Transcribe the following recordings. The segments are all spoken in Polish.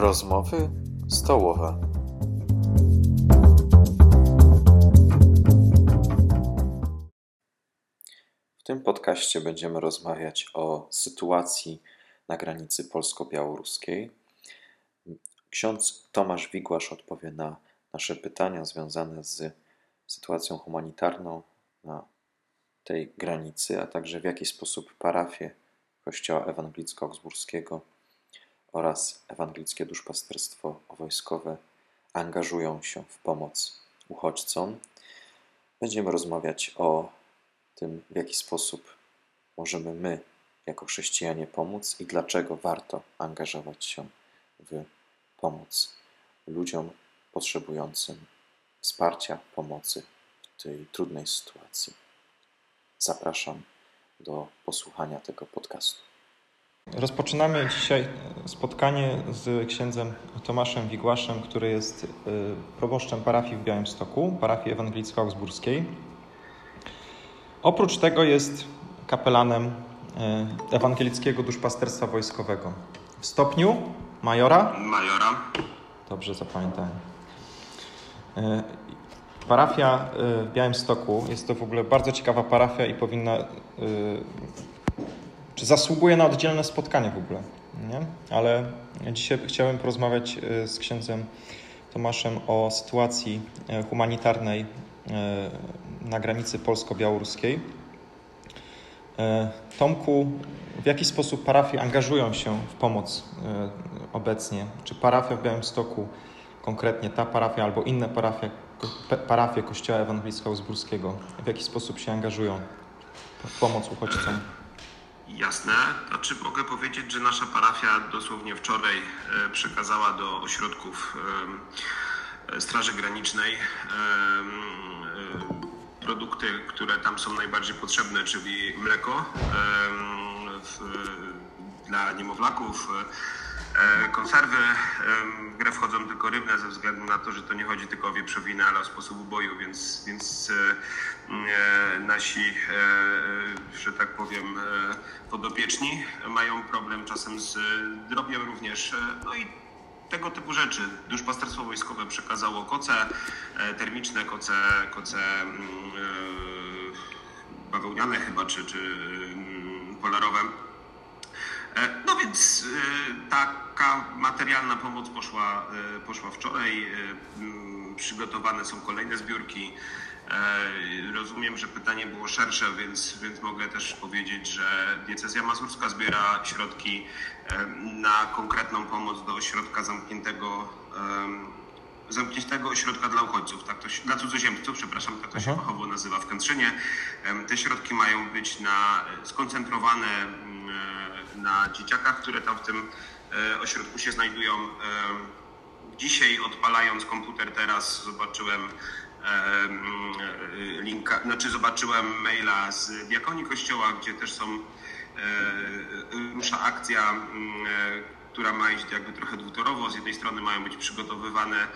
Rozmowy stołowe. W tym podcaście będziemy rozmawiać o sytuacji na granicy polsko-białoruskiej. Ksiądz Tomasz Wigłasz odpowie na nasze pytania związane z sytuacją humanitarną na tej granicy, a także w jaki sposób parafie Kościoła Ewangelicko-Augsburskiego oraz Ewangelickie Duszpasterstwo Wojskowe angażują się w pomoc uchodźcom. Będziemy rozmawiać o tym, w jaki sposób możemy my, jako chrześcijanie, pomóc i dlaczego warto angażować się w pomoc ludziom potrzebującym wsparcia, pomocy w tej trudnej sytuacji. Zapraszam do posłuchania tego podcastu. Rozpoczynamy dzisiaj spotkanie z księdzem Tomaszem Wigłaszem, który jest y, proboszczem parafii w Białymstoku, parafii ewangelicko-augsburskiej. Oprócz tego jest kapelanem y, ewangelickiego duszpasterstwa wojskowego. W stopniu majora? Majora. Dobrze zapamiętałem. Y, parafia w Białymstoku jest to w ogóle bardzo ciekawa parafia i powinna czy zasługuje na oddzielne spotkanie w ogóle. Nie? Ale dzisiaj chciałem porozmawiać e, z księdzem Tomaszem o sytuacji e, humanitarnej e, na granicy polsko-białoruskiej. Tomku, w jaki sposób parafie angażują się w pomoc obecnie? Czy parafia w Białymstoku, konkretnie ta parafia albo inne parafie, parafie Kościoła Ewangelicko-Augsburskiego, w jaki sposób się angażują w pomoc uchodźcom? Jasne. Znaczy mogę powiedzieć, że nasza parafia dosłownie wczoraj e, przekazała do ośrodków e, Straży Granicznej e, produkty, które tam są najbardziej potrzebne, czyli mleko dla niemowlaków, konserwy. W grę wchodzą tylko rybne ze względu na to, że to nie chodzi tylko o wieprzowinę, ale o sposób uboju, więc, więc nasi, że tak powiem, podopieczni mają problem czasem z drobiem również. No i tego typu rzeczy. Duszpasterstwo wojskowe przekazało koce e, termiczne, koce, koce mm, e, bawełniane chyba, czy, czy mm, polarowe. E, no więc taka materialna pomoc poszła, poszła wczoraj. Przygotowane są kolejne zbiórki. E, rozumiem, że pytanie było szersze, więc, więc mogę też powiedzieć, że diecezja mazurska zbiera środki e, na konkretną pomoc do ośrodka zamkniętego zamkniętego ośrodka dla uchodźców, tak to się, dla cudzoziemców, przepraszam, tak to się fachowo nazywa w Kętrzynie. Te środki mają być na, skoncentrowane na dzieciakach, które tam w tym e, ośrodku się znajdują. Dzisiaj odpalając komputer teraz zobaczyłem linka, znaczy zobaczyłem maila z diakonii kościoła, gdzie też są rusza akcja, która ma iść jakby trochę dwutorowo. Z jednej strony mają być przygotowywane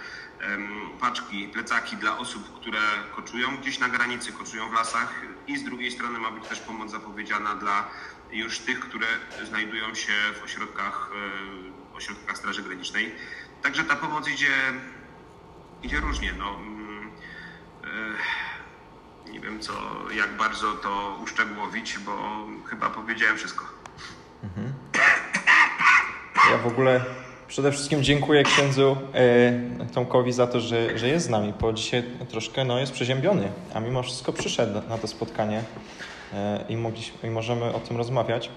paczki, plecaki dla osób, które koczują gdzieś na granicy, koczują w lasach i z drugiej strony ma być też pomoc zapowiedziana dla już tych, które znajdują się w ośrodkach, ośrodkach Straży Granicznej. Także ta pomoc idzie, idzie różnie. No, nie wiem, co, jak bardzo to uszczegółowić, bo chyba powiedziałem wszystko. Mhm. Ja w ogóle przede wszystkim dziękuję księdzu e, Tomkowi za to, że, że jest z nami, bo dzisiaj troszkę no, jest przeziębiony, a mimo wszystko przyszedł na to spotkanie e, i, mogliśmy, i możemy o tym rozmawiać.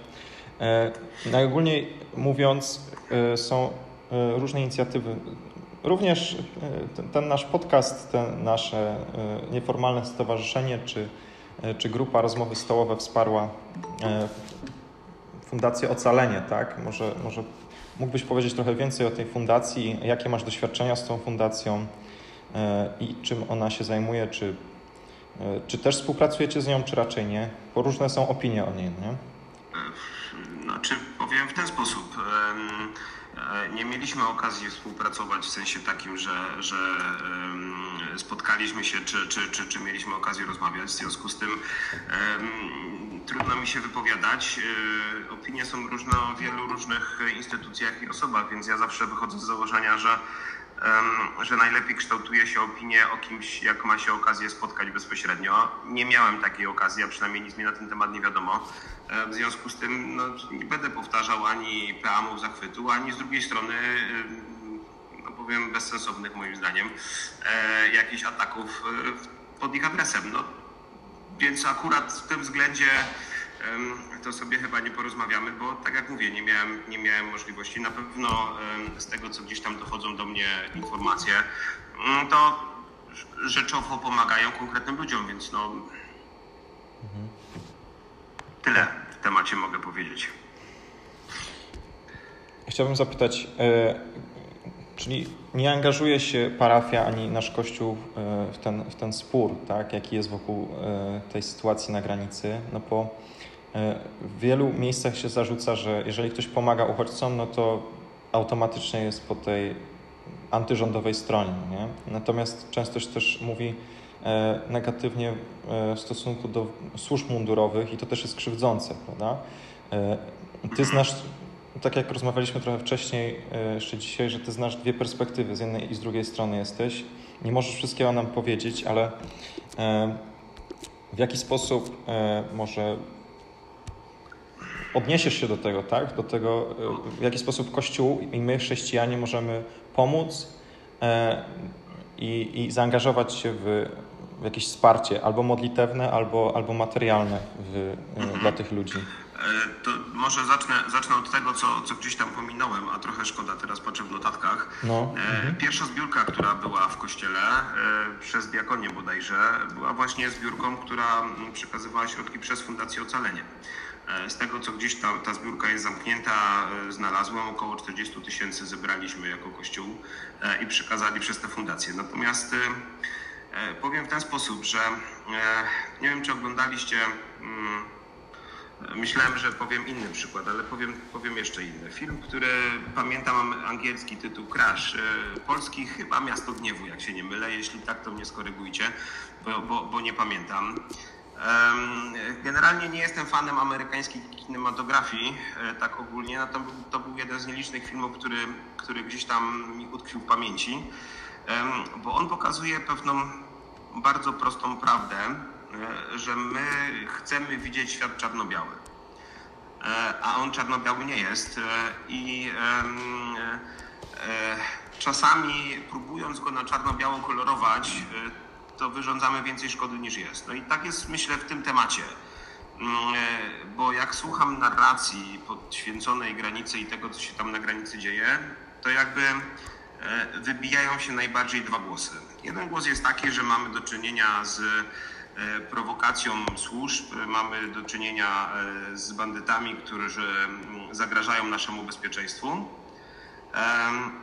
E, najogólniej mówiąc, są różne inicjatywy Również e, ten nasz podcast, te nasze nieformalne stowarzyszenie czy, czy grupa Rozmowy Stołowe wsparła Fundację Ocalenie, tak? Może, może mógłbyś powiedzieć trochę więcej o tej fundacji, jakie masz doświadczenia z tą fundacją i czym ona się zajmuje, czy, czy też współpracujecie z nią, czy raczej nie? Bo różne są opinie o niej, nie? Znaczy, powiem w ten sposób. E, nie mieliśmy okazji współpracować w sensie takim, że, że spotkaliśmy się, czy, czy, czy, czy mieliśmy okazję rozmawiać. W związku z tym trudno mi się wypowiadać. E, opinie są różne o wielu różnych instytucjach i osobach, więc ja zawsze wychodzę z założenia, że, że najlepiej kształtuje się opinię o kimś, jak ma się okazję spotkać bezpośrednio. Nie miałem takiej okazji, a przynajmniej nic mi na ten temat nie wiadomo. E, w związku z tym no, nie będę powtarzał ani peamów zachwytu, ani z drugiej strony no powiem bezsensownych moim zdaniem, e, jakichś ataków pod ich adresem. No, więc akurat w tym względzie to sobie chyba nie porozmawiamy, bo tak jak mówię, nie miałem, nie miałem możliwości. Na pewno z tego, co gdzieś tam dochodzą do mnie informacje, mm, to rzeczowo pomagają konkretnym ludziom, więc no tyle w temacie mogę powiedzieć. Chciałbym zapytać, e, Czyli nie angażuje się parafia ani nasz Kościół e, w ten, w ten spór, tak, jaki jest wokół e, tej sytuacji na granicy, no bo e, w wielu miejscach się zarzuca, że jeżeli ktoś pomaga uchodźcom, no to automatycznie jest po tej antyrządowej stronie. Nie? Natomiast często się też mówi negatywnie w stosunku do służb mundurowych i to też jest krzywdzące, prawda? Ty znasz tak jak rozmawialiśmy trochę wcześniej, e, jeszcze dzisiaj, że ty znasz dwie perspektywy, z jednej i z drugiej strony jesteś. Nie możesz wszystkiego nam powiedzieć, ale e, w jaki sposób e, może odniesiesz się do tego, tak? Do tego, w jaki sposób Kościół i my, chrześcijanie, możemy pomóc i, i zaangażować się w, w jakieś wsparcie albo modlitewne, albo, albo materialne w, dla tych ludzi. E, to może zacznę, zacznę od tego, co, co gdzieś tam pominąłem, a trochę szkoda, teraz patrzę w notatkach. No. E, mhm. Pierwsza zbiórka, która była w kościele, e, przez diakonię bodajże, była właśnie zbiórką, która przekazywała środki przez Fundację Ocalenie. Z tego, co gdzieś ta, ta zbiórka jest zamknięta, znalazłem około 40 tysięcy zebraliśmy jako Kościół i przekazali przez tę fundację. Natomiast powiem w ten sposób, że nie wiem, czy oglądaliście mm, Myślałem, że powiem inny przykład, ale powiem, powiem jeszcze inny. Film, który pamiętam, angielski tytuł Crash. E, polski chyba Miasto Gniewu, jak się nie mylę. Jeśli tak, to mnie skorygujcie, bo, bo, bo nie pamiętam. Generalnie nie jestem fanem amerykańskiej kinematografii, e, tak ogólnie, no to, był, jeden z nielicznych filmów, który, który gdzieś tam mi utkwił w pamięci, bo on pokazuje pewną bardzo prostą prawdę, że my chcemy widzieć świat czarno-biały. E, a on czarno-biały nie jest. E, I czasami próbując go na czarno-biało kolorować, to wyrządzamy więcej szkody niż jest. No i tak jest myślę w tym temacie. Mm, bo jak słucham narracji podświęconej granicy i tego, co się tam na granicy dzieje, to jakby wybijają się najbardziej dwa głosy. Jeden głos jest taki, że mamy do czynienia z E, prowokacją służb. Mamy do czynienia e, z bandytami, którzy mm, zagrażają naszemu bezpieczeństwu.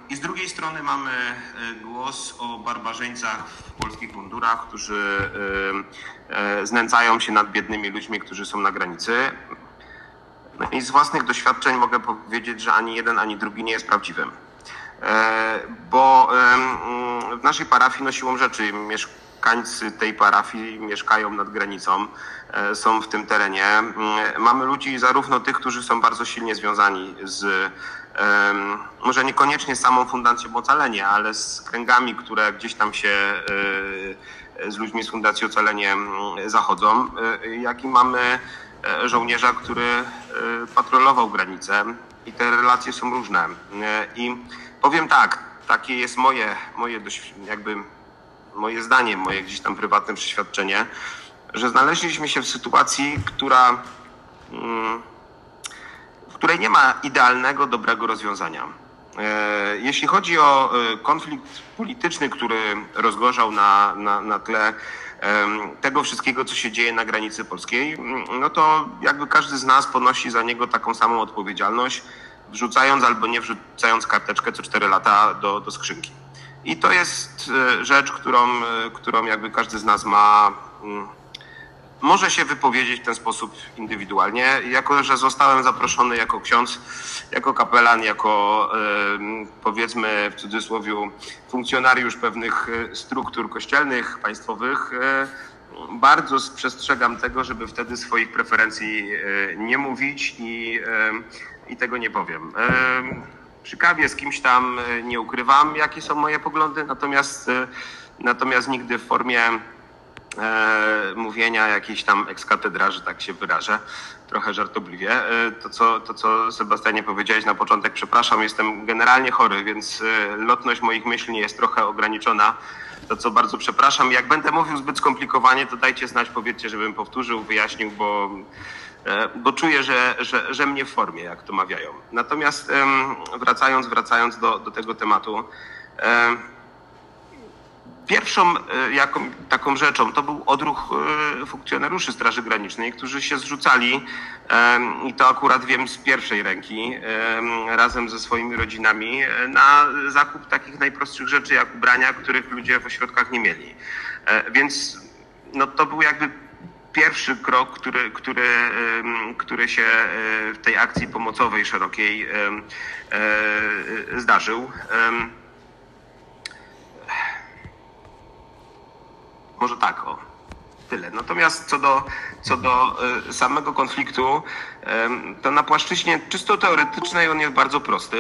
I z drugiej strony mamy e, głos o barbarzyńcach w polskich mundurach, którzy znęcają się nad biednymi ludźmi, którzy są na granicy. No i z własnych doświadczeń mogę powiedzieć, że ani jeden, ani drugi nie jest prawdziwym. Bo w naszej parafii no siłą rzeczy mieszka mieszkańcy tej parafii mieszkają nad granicą, e, są w tym terenie. Mm, mamy ludzi, zarówno tych, którzy są bardzo silnie związani z, może niekoniecznie samą Fundacją Ocalenie, ale z kręgami, które gdzieś tam się e, z ludźmi z Fundacji Ocalenie mm, zachodzą, e, jak i mamy żołnierza, który patrolował granicę i te relacje są różne. I powiem tak, takie jest moje, moje jakby moje zdanie, moje gdzieś tam prywatne przeświadczenie, że znaleźliśmy się w sytuacji, która, mm, w której nie ma idealnego, dobrego rozwiązania. E, jeśli chodzi o e, konflikt polityczny, który rozgorzał na, na, na tle tego wszystkiego, co się dzieje na granicy polskiej, mm, no to jakby każdy z nas ponosi za niego taką samą odpowiedzialność, wrzucając albo nie wrzucając karteczkę co cztery lata do, do skrzynki. I to jest e, rzecz, którą, e, którą jakby każdy z nas ma, mm, może się wypowiedzieć w ten sposób indywidualnie. Jako, że zostałem zaproszony jako ksiądz, jako kapelan, jako powiedzmy w cudzysłowie funkcjonariusz pewnych e, struktur kościelnych, państwowych, bardzo przestrzegam tego, żeby wtedy swoich preferencji nie mówić i, i tego nie powiem. Przy kawie z kimś tam nie ukrywam, jakie są moje poglądy, natomiast, natomiast nigdy w formie e, mówienia jakiejś tam ekskatedra, że tak się wyrażę, trochę żartobliwie. E, to, co, to, co Sebastianie powiedziałeś na początek, przepraszam, jestem generalnie chory, więc e, lotność moich myśli jest trochę ograniczona. To co bardzo przepraszam. Jak będę mówił zbyt skomplikowanie, to dajcie znać, powiedzcie, żebym powtórzył, wyjaśnił, bo, e, bo czuję, że, że, że mnie w formie, jak to mawiają. Natomiast wracając, wracając do, do tego tematu, Pierwszą e, jaką, taką rzeczą to był odruch e, funkcjonariuszy Straży Granicznej, którzy się zrzucali i to akurat wiem z pierwszej ręki razem ze swoimi rodzinami e, na zakup takich najprostszych rzeczy jak ubrania, których ludzie w ośrodkach nie mieli. Więc no, to był jakby pierwszy krok, który, który, który się w tej akcji pomocowej szerokiej zdarzył. Może tak, o. Tyle. Natomiast co do, co do y, samego konfliktu, to na płaszczyźnie czysto teoretycznej on jest bardzo prosty.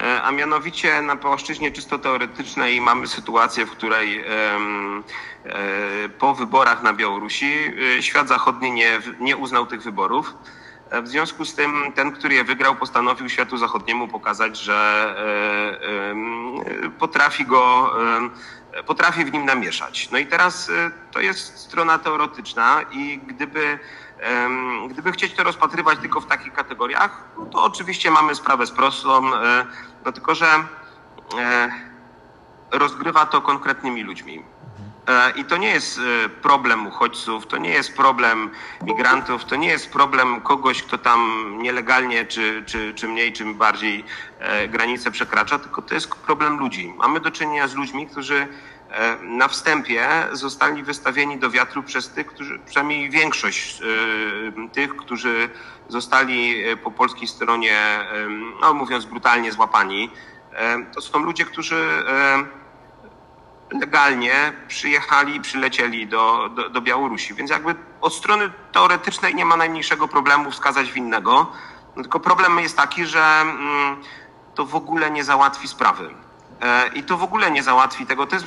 E, a mianowicie na płaszczyźnie czysto teoretycznej mamy sytuację, w której e, po wyborach na Białorusi y, świat zachodni nie, nie uznał tych wyborów. E, w związku z tym ten, który je wygrał, postanowił światu zachodniemu pokazać, że potrafi go potrafi w nim namieszać. No i teraz y, to jest strona teoretyczna i gdyby, gdyby chcieć to rozpatrywać tylko w takich kategoriach, no to oczywiście mamy sprawę z prostą, e, no tylko że e, rozgrywa to konkretnymi ludźmi. E, I to nie jest problem uchodźców, to nie jest problem migrantów, to nie jest problem kogoś, kto tam nielegalnie, czy, czy, czy mniej, czy bardziej granice przekracza, tylko to jest problem ludzi. Mamy do czynienia z ludźmi, którzy E, na wstępie zostali wystawieni do wiatru przez tych, którzy, przynajmniej większość e, tych, którzy zostali e, po polskiej stronie, no mówiąc brutalnie, złapani. To są ludzie, którzy legalnie przyjechali, przylecieli do, do, do Białorusi. Więc jakby od strony teoretycznej nie ma najmniejszego problemu wskazać winnego. Tylko problem jest taki, że mm, to w ogóle nie załatwi sprawy. E, i to w ogóle nie załatwi tego. To jest,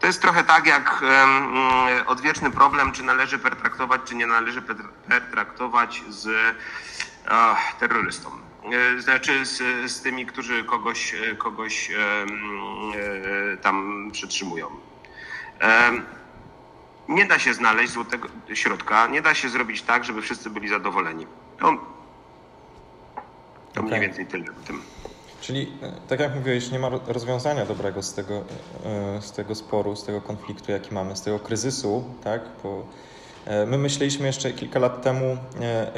to jest trochę tak jak odwieczny problem, czy należy pertraktować, czy nie należy pertraktować z terrorystą. E, znaczy z, z tymi, którzy kogoś, kogoś e, tam przytrzymują. Nie da się znaleźć złotego środka, nie da się zrobić tak, żeby wszyscy byli zadowoleni. To, to mniej więcej tyle o tym. Czyli, e, tak jak mówiłeś, nie ma rozwiązania dobrego z tego, e, z tego sporu, z tego konfliktu, jaki mamy, z tego kryzysu, tak? Bo e, my myśleliśmy jeszcze kilka lat temu,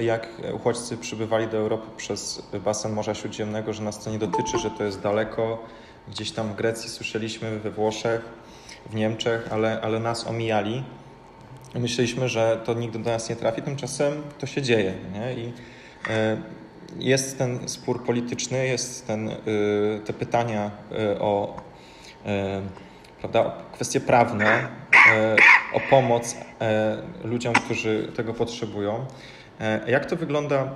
jak uchodźcy przybywali do Europy przez basen Morza Śródziemnego, że nas to nie dotyczy, że to jest daleko. Gdzieś tam w Grecji słyszeliśmy, we Włoszech, w Niemczech, ale, ale nas omijali. Myśleliśmy, że to nigdy do nas nie trafi, tymczasem to się dzieje. Nie? I jest ten spór polityczny, jest ten, te pytania o prawda, kwestie prawne, o pomoc ludziom, którzy tego potrzebują. Jak to wygląda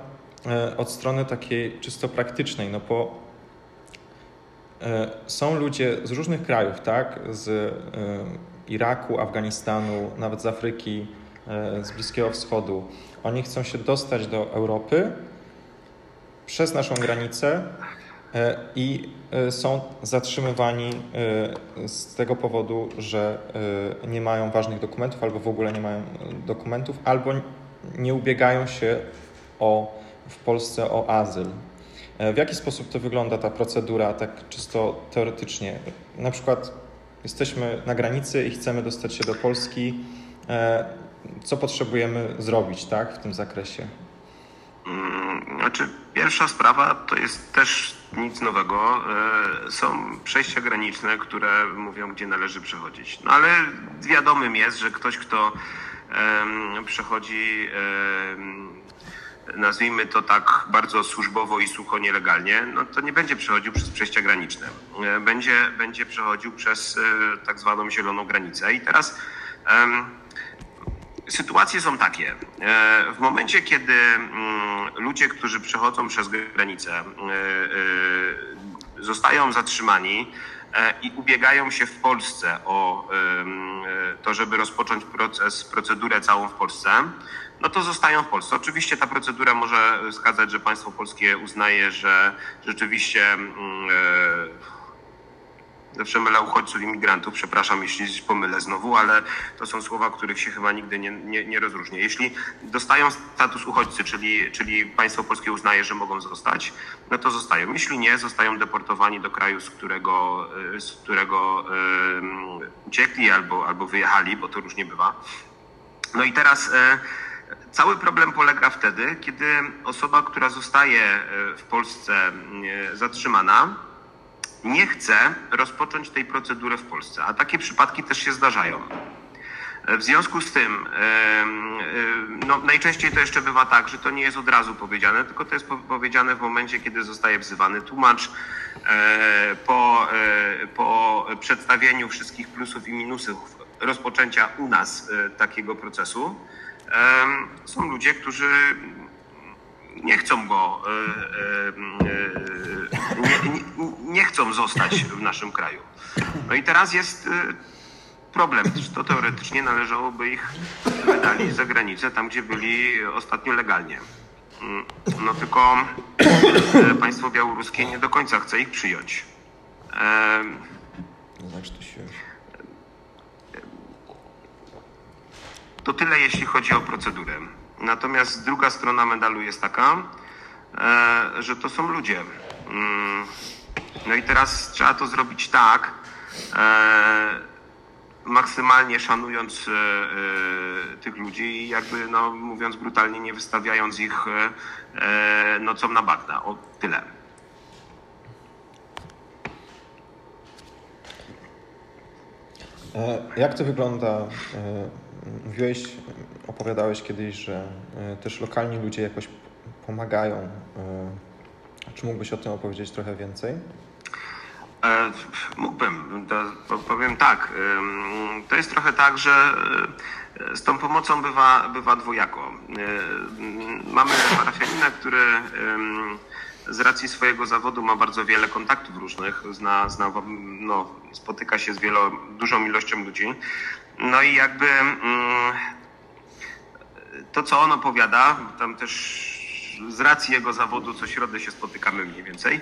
od strony takiej czysto praktycznej? No bo są ludzie z różnych krajów, tak? Z Iraku, Afganistanu, nawet z Afryki, z Bliskiego Wschodu. Oni chcą się dostać do Europy, przez naszą granicę e, i e, są zatrzymywani e, z tego powodu, że nie mają ważnych dokumentów albo w ogóle nie mają dokumentów, albo nie ubiegają się o, w Polsce o azyl. W jaki sposób to wygląda ta procedura, tak czysto teoretycznie? Na przykład jesteśmy na granicy i chcemy dostać się do Polski. Co potrzebujemy zrobić tak, w tym zakresie? Mm, znaczy, pierwsza sprawa to jest też nic nowego. E, są przejścia graniczne, które mówią, gdzie należy przechodzić. No ale wiadomym jest, że ktoś, kto przechodzi, nazwijmy to tak bardzo służbowo i sucho nielegalnie, no to nie będzie przechodził przez przejścia graniczne. E, będzie, będzie przechodził przez e, tak zwaną zieloną granicę. I teraz sytuacje są takie. E, w momencie, kiedy mm, ludzie, którzy przechodzą przez granicę, e, e, zostają zatrzymani i ubiegają się w Polsce o to, żeby rozpocząć proces, procedurę całą w Polsce, no to zostają w Polsce. Oczywiście ta procedura może wskazać, że państwo polskie uznaje, że rzeczywiście mylę uchodźców i migrantów, przepraszam jeśli pomylę znowu, ale to są słowa, których się chyba nigdy nie, nie, nie rozróżnię. Jeśli dostają status uchodźcy, czyli, czyli państwo polskie uznaje, że mogą zostać, no to zostają. Jeśli nie, zostają deportowani do kraju, z którego, z którego um, uciekli albo, albo wyjechali, bo to różnie bywa. No i teraz e, cały problem polega wtedy, kiedy osoba, która zostaje e, w Polsce e, zatrzymana, nie chce rozpocząć tej procedury w Polsce, a takie przypadki też się zdarzają. W związku z tym, no, najczęściej to jeszcze bywa tak, że to nie jest od razu powiedziane, tylko to jest powiedziane w momencie, kiedy zostaje wzywany tłumacz, e, po, e, po przedstawieniu wszystkich plusów i minusów rozpoczęcia u nas e, takiego procesu. Są ludzie, którzy nie chcą go, nie, nie, nie chcą zostać w naszym kraju. No i teraz jest problem, to teoretycznie należałoby ich wydali za granicę, tam gdzie byli ostatnio legalnie. Mm, no tylko e, państwo białoruskie nie do końca chce ich przyjąć. Się... To tyle, jeśli chodzi o procedurę. Natomiast druga strona medalu jest taka, e, że to są ludzie. Mm, no i teraz trzeba to zrobić tak, e, maksymalnie szanując e, tych ludzi i jakby, no, mówiąc brutalnie, nie wystawiając ich nocą na bagna. O tyle. Jak to wygląda? Mówiłeś, opowiadałeś kiedyś, że też lokalni ludzie jakoś pomagają czy mógłbyś o tym opowiedzieć trochę więcej? E, mógłbym. Powiem tak. To jest trochę tak, że e, z tą pomocą bywa, bywa dwojako. E, mamy parafianina, który z racji swojego zawodu ma bardzo wiele kontaktów różnych, zna, zna, no, spotyka się z wielo, dużą ilością ludzi. No i jakby to, co on opowiada, tam też z racji jego zawodu co środę się spotykamy mniej więcej,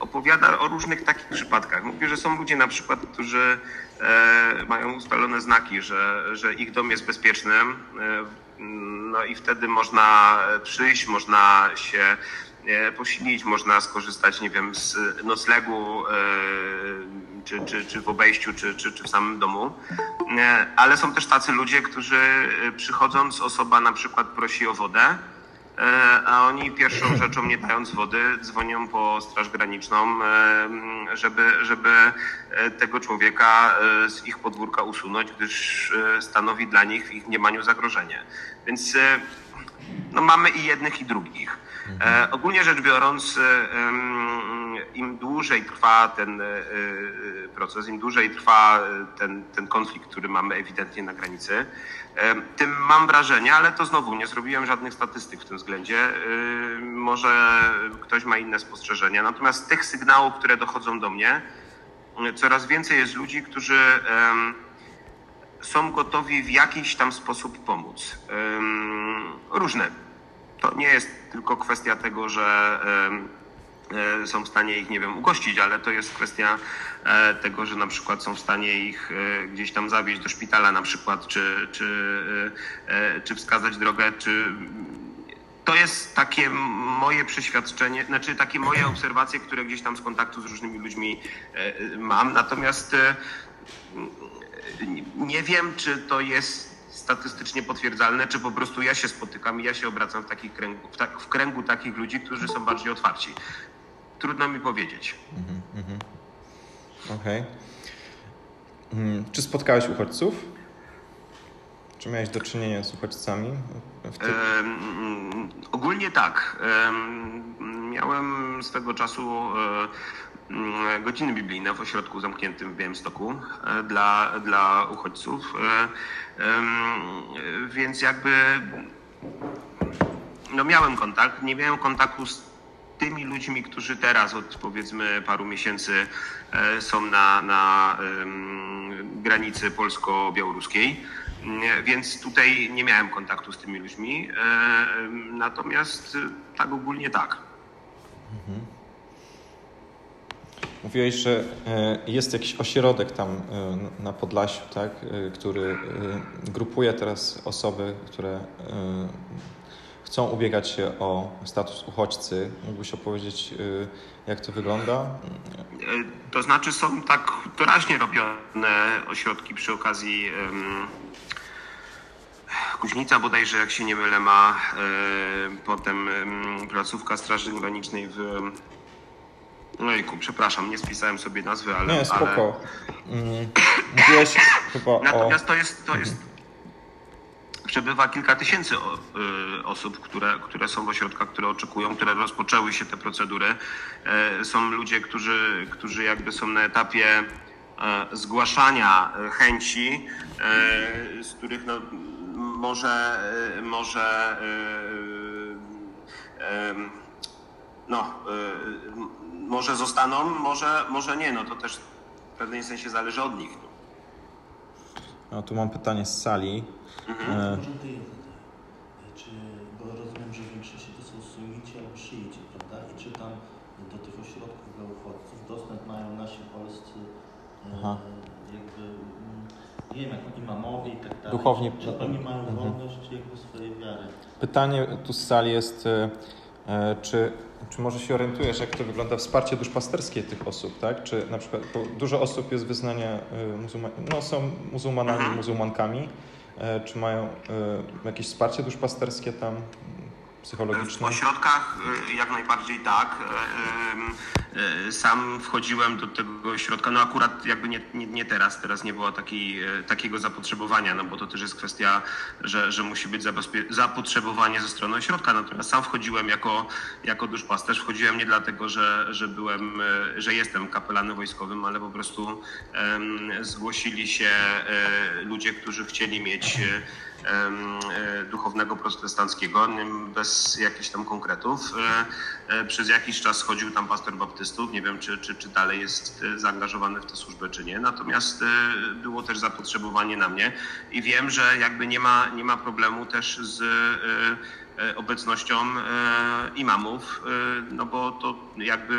opowiada o różnych takich przypadkach. Mówi, że są ludzie na przykład, którzy e, mają ustalone znaki, że, że ich dom jest bezpieczny, e, no i wtedy można przyjść, można się e, posilić, można skorzystać, nie wiem, z noclegu czy, czy, czy w obejściu, czy, czy, czy w samym domu. Ale są też tacy ludzie, którzy przychodząc, osoba na przykład prosi o wodę, e, a oni pierwszą rzeczą, nie dając wody, dzwonią po Straż Graniczną, e, żeby, żeby e, tego człowieka z ich podwórka usunąć, gdyż stanowi dla nich w ich mniemaniu zagrożenie. Więc no, mamy i jednych, i drugich. E, ogólnie rzecz biorąc, e, im dłużej trwa ten e, proces, im dłużej trwa ten, ten konflikt, który mamy ewidentnie na granicy, tym mam wrażenie, ale to znowu nie zrobiłem żadnych statystyk w tym względzie. Może ktoś ma inne spostrzeżenia. Natomiast tych sygnałów, które dochodzą do mnie, coraz więcej jest ludzi, którzy są gotowi w jakiś tam sposób pomóc. Różne to nie jest tylko kwestia tego, że e, są w stanie ich, nie wiem, ugościć, ale to jest kwestia e, tego, że na przykład są w stanie ich e, gdzieś tam zawieźć do szpitala na przykład, czy, czy, czy wskazać drogę, czy to jest takie moje przeświadczenie, znaczy takie moje obserwacje, które gdzieś tam z kontaktu z różnymi ludźmi mam. Natomiast nie wiem, czy to jest statystycznie potwierdzalne, czy po prostu ja się spotykam i ja się obracam w, takich kręgu, w, tak, w kręgu takich ludzi, którzy są bardziej otwarci. Trudno mi powiedzieć. Mhm, mhm. Okej. Okay. Hmm, czy spotkałeś uchodźców? Czy miałeś do czynienia z uchodźcami? Um, ogólnie tak. Um, miałem swego czasu mm, godziny biblijne w ośrodku zamkniętym w Białymstoku dla, dla uchodźców. Więc jakby no miałem kontakt, nie miałem kontaktu z tymi ludźmi, którzy teraz od powiedzmy paru miesięcy e, są na, na granicy polsko-białoruskiej. Więc tutaj nie miałem kontaktu z tymi ludźmi. E, natomiast e, tak ogólnie tak. Mhm. Mówiłeś, że jest jakiś ośrodek tam na Podlasiu, tak, który grupuje teraz osoby, które chcą ubiegać się o status uchodźcy. Mógłbyś opowiedzieć, y, jak to wygląda? Y, to znaczy są tak doraźnie robione ośrodki przy okazji Kuźnica bodajże, jak się nie mylę, ma um, potem placówka Straży Granicznej w Ojku, przepraszam, nie spisałem sobie nazwy, ale... Nie, spoko. Ale... Mm, mówiłeś chyba Natomiast o... to jest, to jest przebywa kilka tysięcy y, osób, które, które są w ośrodkach, które oczekują, które rozpoczęły się te procedury. E, są ludzie, którzy, którzy jakby są na etapie e, zgłaszania chęci, e, z których no, może, może no, może zostaną, może, może nie. No to też w pewnym sensie zależy od nich. No, tu mam pytanie z sali. Mhm. E... Czy, bo rozumiem, że w większości to są sunici albo szyici, prawda? I czy tam do tych ośrodków dla uchodźców dostęp mają nasi polscy e, Aha. jakby, mm, nie wiem, jak imamowie i tak dalej. Duchowni. Czy oni mają mhm. wolność jakby swojej wiary? Pytanie tu z sali jest, e, e, czy czy może się orientujesz, jak to wygląda wsparcie duszpasterskie tych osób, tak? Czy na przykład, dużo osób jest wyznania muzułman, no są muzułmanami, mhm. muzułmankami, E, czy mają e, jakieś wsparcie duszpasterskie tam psychologiczne? W ośrodkach e, jak najbardziej tak. Sam wchodziłem do tego ośrodka, no akurat jakby nie, nie, nie teraz, teraz nie było takiej, takiego zapotrzebowania, no bo to też jest kwestia, że, że musi być zapotrzebowanie ze strony ośrodka. Natomiast sam wchodziłem jako, jako duszpasterz, wchodziłem nie dlatego, że, że byłem, że jestem kapelanem wojskowym, ale po prostu um, zgłosili się ludzie, którzy chcieli mieć duchownego protestanckiego, bez jakichś tam konkretów. E, e, przez jakiś czas chodził tam pastor baptystów, nie wiem czy, czy, czy dalej jest zaangażowany w tę służbę, czy nie. Natomiast było też zapotrzebowanie na mnie i wiem, że jakby nie ma, nie ma problemu też z obecnością imamów, no bo to jakby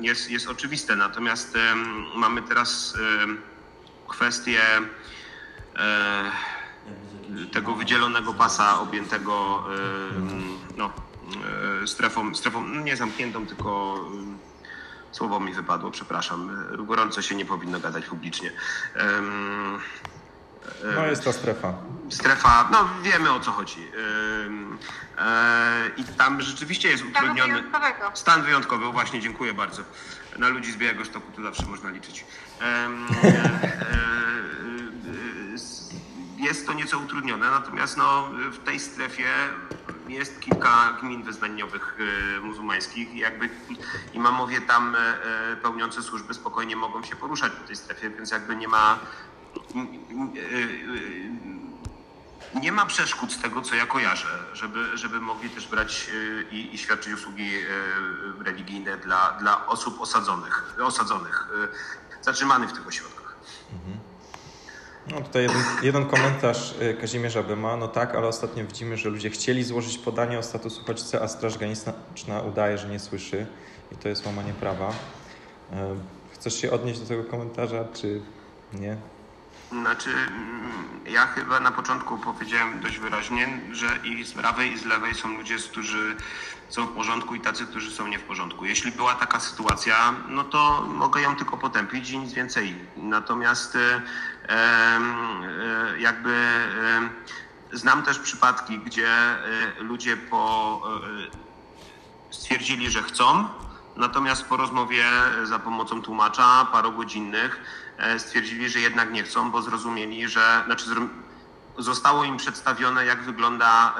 jest, jest oczywiste. Natomiast mamy teraz kwestię E, tego wydzielonego pasa objętego e, no, e, strefą, strefą no, nie zamkniętą, tylko słowo mi wypadło, przepraszam. Gorąco się nie powinno gadać publicznie. No jest ta strefa. Strefa, no wiemy o co chodzi. I tam rzeczywiście jest utrudniony. Stan wyjątkowy, właśnie dziękuję bardzo. Na ludzi z Białego Stoku to zawsze można liczyć jest to nieco utrudnione, natomiast no, w tej strefie jest kilka gmin wyznaniowych e, muzułmańskich i jakby imamowie tam e, pełniące służby spokojnie mogą się poruszać po tej strefie, więc jakby nie ma nie ma przeszkód z tego, co ja kojarzę, żeby, żeby mogli też brać e, i, i świadczyć usługi religijne dla, dla osób osadzonych, osadzonych, zatrzymanych w tych ośrodkach. Mhm. No tutaj jeden, jeden komentarz y, Kazimierza Byma. No tak, ale ostatnio widzimy, że ludzie chcieli złożyć podanie o status uchodźcy, a Straż Graniczna udaje, że nie słyszy i to jest łamanie prawa. Y, chcesz się odnieść do tego komentarza, czy nie? Znaczy, mm, ja chyba na początku powiedziałem dość wyraźnie, że i z prawej, i z lewej są ludzie, którzy są w porządku i tacy, którzy są nie w porządku. Jeśli była taka sytuacja, no to mogę ją tylko potępić i nic więcej. Natomiast e, jakby e, znam też przypadki, gdzie ludzie po, stwierdzili, że chcą, natomiast po rozmowie za pomocą tłumacza parogodzinnych stwierdzili, że jednak nie chcą, bo zrozumieli, że znaczy zostało im przedstawione, jak wygląda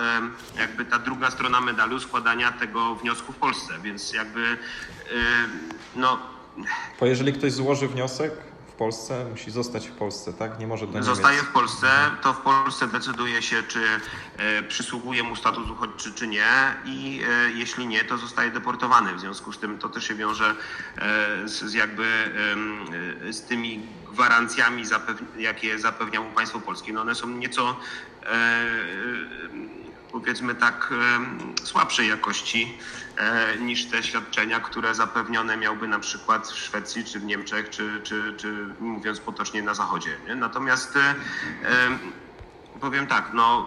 jakby ta druga strona medalu składania tego wniosku w Polsce, więc jakby no... Bo jeżeli ktoś złoży wniosek, Polsce, musi zostać w Polsce, tak? Nie może do Niemiec. Zostaje w Polsce, to w Polsce decyduje się, czy e, przysługuje mu status uchodźczy, czy nie i e, jeśli nie, to zostaje deportowany. W związku z tym to też się wiąże e, z, z jakby z tymi gwarancjami, jakie zapewnia mu państwo polskie. No one są nieco powiedzmy tak słabszej jakości niż te świadczenia, które zapewnione miałby na przykład w Szwecji czy w Niemczech, czy, czy, czy mówiąc potocznie na Zachodzie. Nie? Natomiast e, powiem tak, no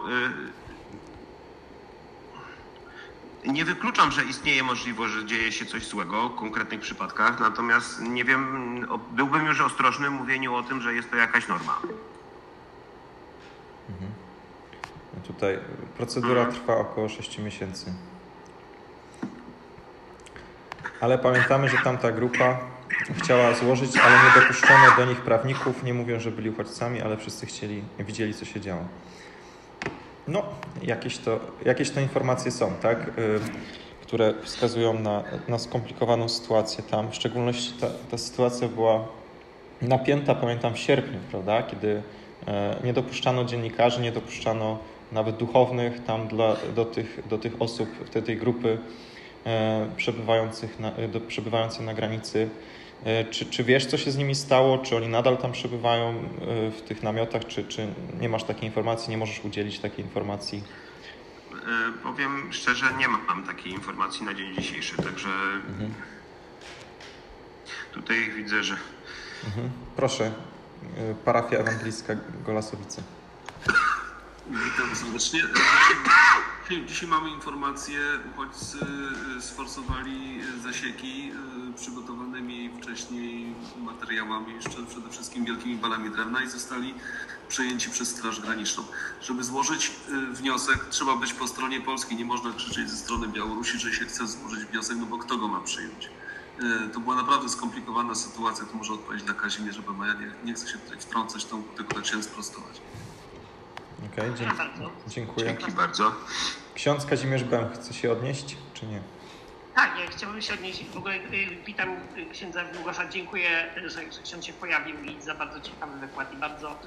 e, nie wykluczam, że istnieje możliwość, że dzieje się coś złego w konkretnych przypadkach, natomiast nie wiem, byłbym już ostrożny w mówieniu o tym, że jest to jakaś norma. Mhm. Tutaj procedura trwa około 6 miesięcy. Ale pamiętamy, że tamta grupa chciała złożyć, ale nie dopuszczono do nich prawników. Nie mówią, że byli uchodźcami, ale wszyscy chcieli, widzieli, co się działo. No, jakieś to, jakieś to informacje są, tak? Y, które wskazują na, na skomplikowaną sytuację tam. W szczególności ta, ta sytuacja była napięta, pamiętam, w sierpniu, prawda? Kiedy e, nie dopuszczano dziennikarzy, nie dopuszczano nawet duchownych tam dla, do, tych, do tych osób, do tej grupy przebywających na, do, przebywających na granicy. E, czy, czy wiesz, co się z nimi stało? Czy oni nadal tam przebywają e, w tych namiotach, czy, czy nie masz takiej informacji, nie możesz udzielić takiej informacji? E, powiem szczerze, nie mam takiej informacji na dzień dzisiejszy, także mhm. tutaj widzę, że. Mhm. Proszę, e, parafia ewangelicka Golasowice. Witam serdecznie. Dzisiaj mamy informację, uchodźcy y, sforsowali zasieki y, przygotowanymi wcześniej materiałami, jeszcze przede wszystkim wielkimi balami drewna i zostali przejęci przez Straż Graniczną. Żeby złożyć y, wniosek, trzeba być po stronie polskiej. Nie można krzyczeć ze strony Białorusi, że się chce złożyć wniosek, no bo kto go ma przyjąć? To była naprawdę skomplikowana sytuacja, to może odpowiedzieć dla Kazimierza, ja nie, chcę się tutaj wtrącać, to tylko tak chciałem sprostować. Okej, okay, dzięki. dziękuję. Dzięki bardzo. Ksiądz Kazimierz Bem chce się odnieść, czy nie? Tak, ja chciałbym się odnieść. W ogóle y, witam y, księdza Łukasza. Dziękuję, że, że ksiądz się pojawił i za bardzo ciekawy wykład i bardzo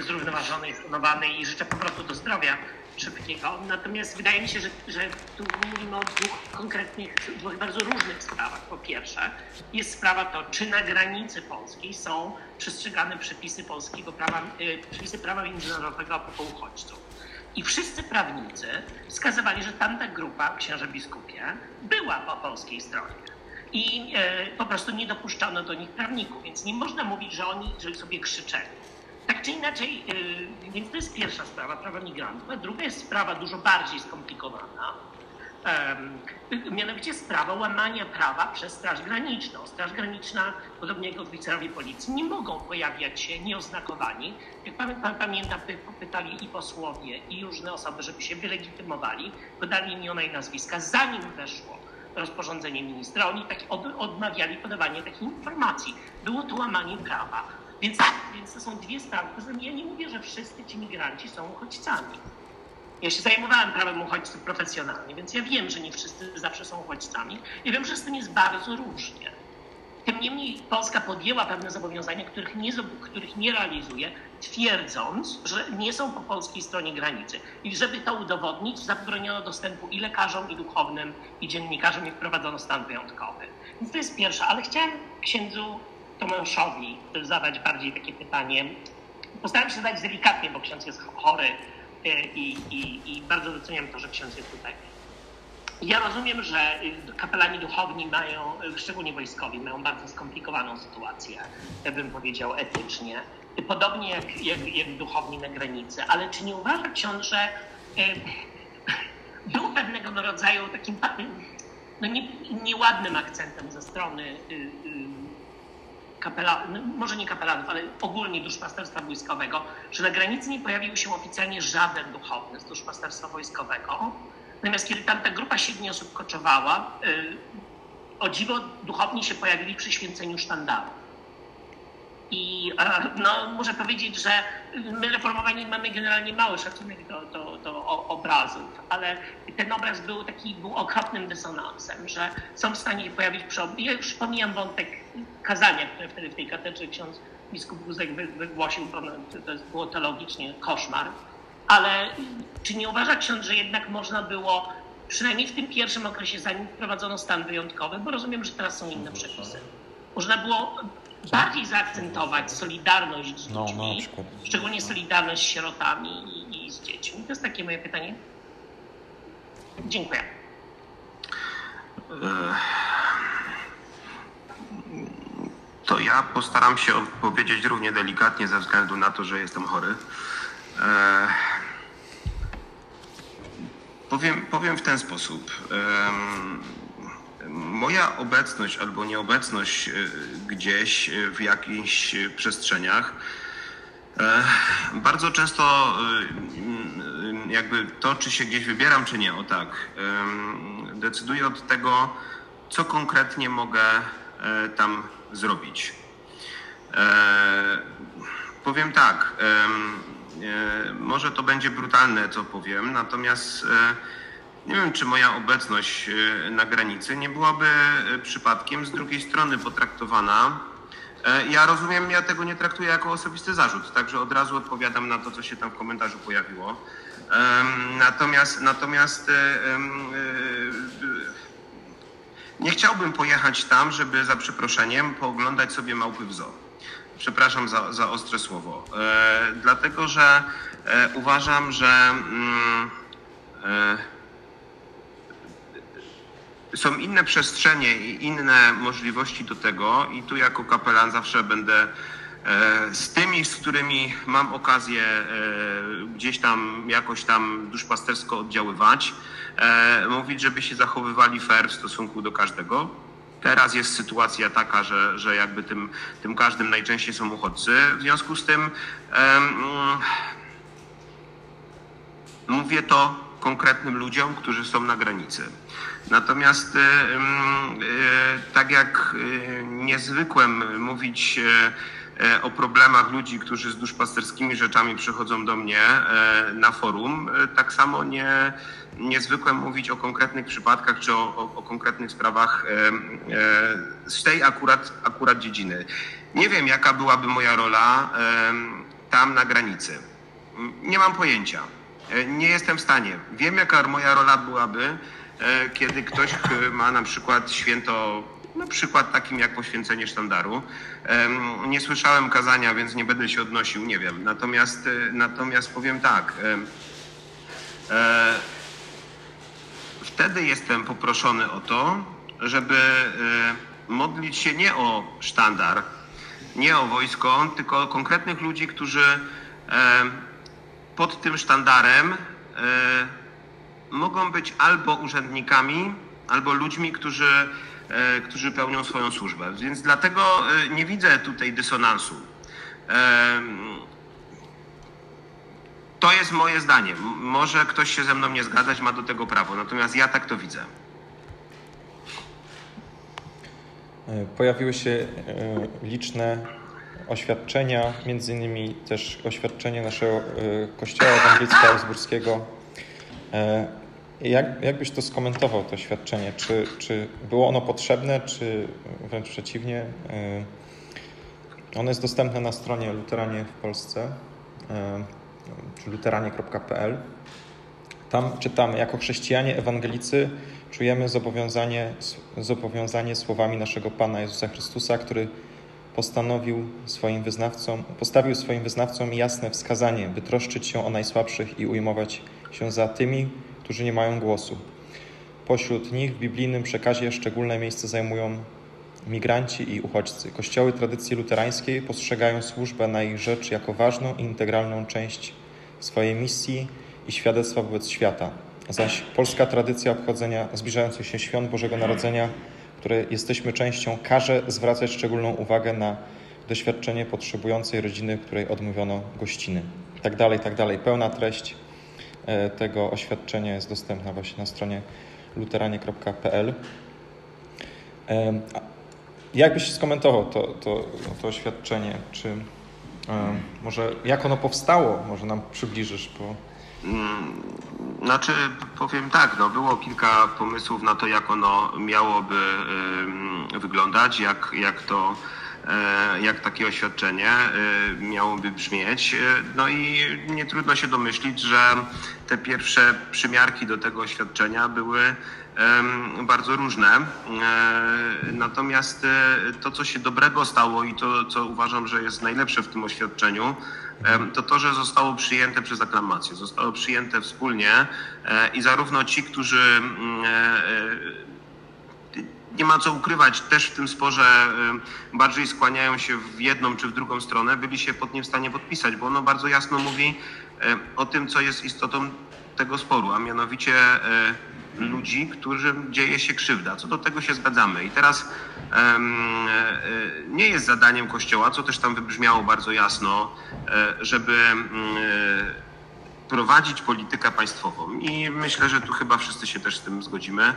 zrównoważony i stonowany i życzę po prostu do zdrowia szybkiego. Natomiast wydaje mi się, że, że tu mówimy o dwóch konkretnych, dwóch bardzo różnych sprawach. Po pierwsze, jest sprawa to, czy na granicy polskiej są przestrzegane przepisy polskiego prawa, y, przepisy prawa międzynarodowego a uchodźców. I wszyscy prawnicy wskazywali, że tamta grupa, księże biskupie, była po polskiej stronie. I e, po prostu nie dopuszczano do nich prawników, więc nie można mówić, że oni że sobie krzyczeli. Tak czy inaczej, e, więc to jest pierwsza sprawa prawa migrantów. A druga jest sprawa dużo bardziej skomplikowana, mianowicie sprawa łamania prawa przez Straż Graniczną. Straż Graniczna, podobnie jak oficerowie policji, nie mogą pojawiać się nieoznakowani. Jak pan, pan pamięta, pytali i posłowie, i różne osoby, żeby się wylegitymowali, podali imiona i nazwiska, zanim weszło rozporządzenie ministra. Oni tak od, odmawiali podawania takich informacji. Było to łamanie prawa. Więc, więc to są dwie sprawy. Ja nie mówię, że wszyscy ci migranci są uchodźcami. Ja się zajmowałem prawem uchodźców profesjonalnie, więc ja wiem, że nie wszyscy zawsze są uchodźcami i wiem, że z tym jest bardzo różnie. Tym niemniej Polska podjęła pewne zobowiązania, których nie, których nie realizuje, twierdząc, że nie są po polskiej stronie granicy. I żeby to udowodnić, zabroniono dostępu i lekarzom, i duchownym, i dziennikarzom, i wprowadzono stan wyjątkowy. Więc to jest pierwsze, ale chciałem księdzu Tomaszowi zadać bardziej takie pytanie. Postaram się zadać delikatnie, bo ksiądz jest chory E, i, i, i bardzo doceniam to, że ksiądz jest tutaj. Ja rozumiem, że kapelani duchowni mają, szczególnie wojskowi, mają bardzo skomplikowaną sytuację, bym powiedział etycznie, podobnie jak, jak, jak duchowni na granicy. Ale czy nie uważa ksiądz, że e, był pewnego rodzaju takim no nie, nieładnym akcentem ze strony y, y, kapelanów, no, może nie kapelanów, ale ogólnie duszpasterstwa wojskowego, że na granicy nie pojawił się oficjalnie żaden duchowny z duszpasterstwa wojskowego. Natomiast kiedy tamta grupa siedmiu osób koczowała, yy, o dziwo duchowni się pojawili przy święceniu sztandaru. I e, no, muszę powiedzieć, że my reformowani mamy generalnie mały szacunek do, do, do obrazów, ale ten obraz był taki był okropnym dysonansem, że są w stanie pojawić Ja już pomijam wątek kazania, które wtedy w tej katedrze ksiądz biskup Guzek wygłosił, to było teologicznie koszmar. Ale czy nie uważa ksiądz, że jednak można było, przynajmniej w tym pierwszym okresie, zanim wprowadzono stan wyjątkowy, bo rozumiem, że teraz są inne przepisy, można było bardziej zaakcentować solidarność z no, ludźmi, no, szczególnie solidarność z sierotami i, z dziećmi? To jest takie moje pytanie. Dziękuję. To ja postaram się odpowiedzieć równie delikatnie ze względu na to, że jestem chory. Powiem, powiem w ten sposób moja obecność albo nieobecność e, gdzieś e, w jakichś przestrzeniach e, bardzo często jakby to, czy się gdzieś wybieram, czy nie, o tak, decyduje od tego, co konkretnie mogę tam zrobić. Powiem tak, może to będzie brutalne, co powiem, natomiast nie wiem, czy moja obecność e, na granicy nie byłaby e, przypadkiem z drugiej strony potraktowana. E, ja rozumiem, ja tego nie traktuję jako osobisty zarzut, także od razu odpowiadam na to, co się tam w komentarzu pojawiło. Natomiast, natomiast nie chciałbym pojechać tam, żeby za przeproszeniem pooglądać sobie małpy w zoo. Przepraszam za, za ostre słowo. Dlatego, że uważam, że mm, są inne przestrzenie i inne możliwości do tego i tu jako kapelan zawsze będę e, z tymi, z którymi mam okazję e, gdzieś tam jakoś tam duszpastersko oddziaływać, e, mówić, żeby się zachowywali fair w stosunku do każdego. Teraz jest sytuacja taka, że, że jakby tym, tym każdym najczęściej są uchodźcy. W związku z tym mówię to konkretnym ludziom, którzy są na granicy. Natomiast e, e, tak jak e, niezwykłem mówić o problemach ludzi, którzy z duszpasterskimi rzeczami przychodzą do mnie na forum, tak samo nie, niezwykłem mówić o konkretnych przypadkach czy o, o, o konkretnych sprawach z tej akurat, akurat dziedziny. Nie wiem, jaka byłaby moja rola tam na granicy. Nie mam pojęcia. Nie jestem w stanie. Wiem, jaka moja rola byłaby, kiedy ktoś ma na przykład święto, na przykład takim jak poświęcenie sztandaru. Nie słyszałem kazania, więc nie będę się odnosił, nie wiem. Natomiast, e, natomiast powiem tak. E, wtedy jestem poproszony o to, żeby modlić się nie o sztandar, nie o wojsko, tylko o konkretnych ludzi, którzy pod tym sztandarem mogą być albo urzędnikami, albo ludźmi, którzy, e, którzy pełnią swoją służbę. Więc dlatego e, nie widzę tutaj dysonansu. E, to jest moje zdanie. Może ktoś się ze mną nie zgadzać, ma do tego prawo, natomiast ja tak to widzę. Pojawiły się liczne oświadczenia, między innymi też oświadczenie naszego kościoła ewangelickiego augsburskiego jak, jak byś to skomentował, to świadczenie? Czy, czy było ono potrzebne, czy wręcz przeciwnie? Y, ono jest dostępne na stronie Luteranie w Polsce, y, czy luteranie.pl. Tam czytamy, jako chrześcijanie ewangelicy czujemy zobowiązanie, zobowiązanie słowami naszego Pana Jezusa Chrystusa, który postanowił swoim wyznawcom, postawił swoim wyznawcom jasne wskazanie, by troszczyć się o najsłabszych i ujmować się za tymi, którzy nie mają głosu. Pośród nich w biblijnym przekazie szczególne miejsce zajmują migranci i uchodźcy. Kościoły tradycji luterańskiej postrzegają służbę na ich rzecz jako ważną i integralną część swojej misji i świadectwa wobec świata. Zaś polska tradycja obchodzenia zbliżających się świąt Bożego Narodzenia, które jesteśmy częścią, każe zwracać szczególną uwagę na doświadczenie potrzebującej rodziny, której odmówiono gościny. Tak dalej, tak dalej. Pełna treść tego oświadczenia jest dostępna właśnie na stronie luteranie.pl. jak byś skomentował to, to, to oświadczenie? Czy e, może jak ono powstało? Może nam przybliżysz, bo... Mm, znaczy, powiem tak, no, było kilka pomysłów na to, jak ono miałoby wyglądać, jak, jak to E, jak takie oświadczenie e, miałoby brzmieć. E, no i nie trudno się domyślić, że te pierwsze przymiarki do tego oświadczenia były bardzo różne. Natomiast to, co się dobrego stało i to, co uważam, że jest najlepsze w tym oświadczeniu, to to, że zostało przyjęte przez aklamację, zostało przyjęte wspólnie i zarówno ci, którzy mm, nie ma co ukrywać, też w tym sporze bardziej skłaniają się w jedną czy w drugą stronę, byli się pod nim w stanie podpisać, bo ono bardzo jasno mówi o tym, co jest istotą tego sporu, a mianowicie e, ludzi, którym dzieje się krzywda. Co do tego się zgadzamy. I teraz nie jest zadaniem Kościoła, co też tam wybrzmiało bardzo jasno, żeby prowadzić politykę państwową. I myślę, że tu chyba wszyscy się też z tym zgodzimy.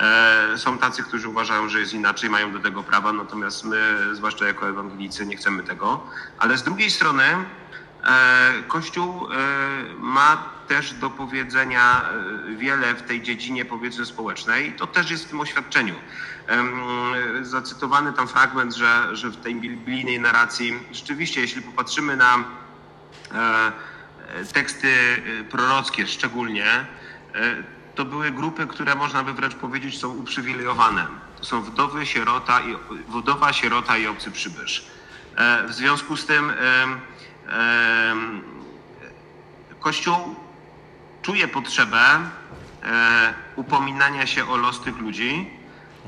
E, są tacy, którzy uważają, że jest inaczej, mają do tego prawa, natomiast my, zwłaszcza jako ewangelicy, nie chcemy tego. Ale z drugiej strony e, Kościół e, ma też do powiedzenia wiele w tej dziedzinie, powiedzmy, społecznej. To też jest w tym oświadczeniu. Zacytowany tam fragment, że, że w tej biblijnej narracji, rzeczywiście, jeśli popatrzymy na teksty y, prorockie szczególnie, y, to były grupy, które można by wręcz powiedzieć są uprzywilejowane. To są wdowy, sierota i, wdowa, sierota i obcy przybysz. E, w związku z tym Kościół czuje potrzebę e, upominania się o los tych ludzi,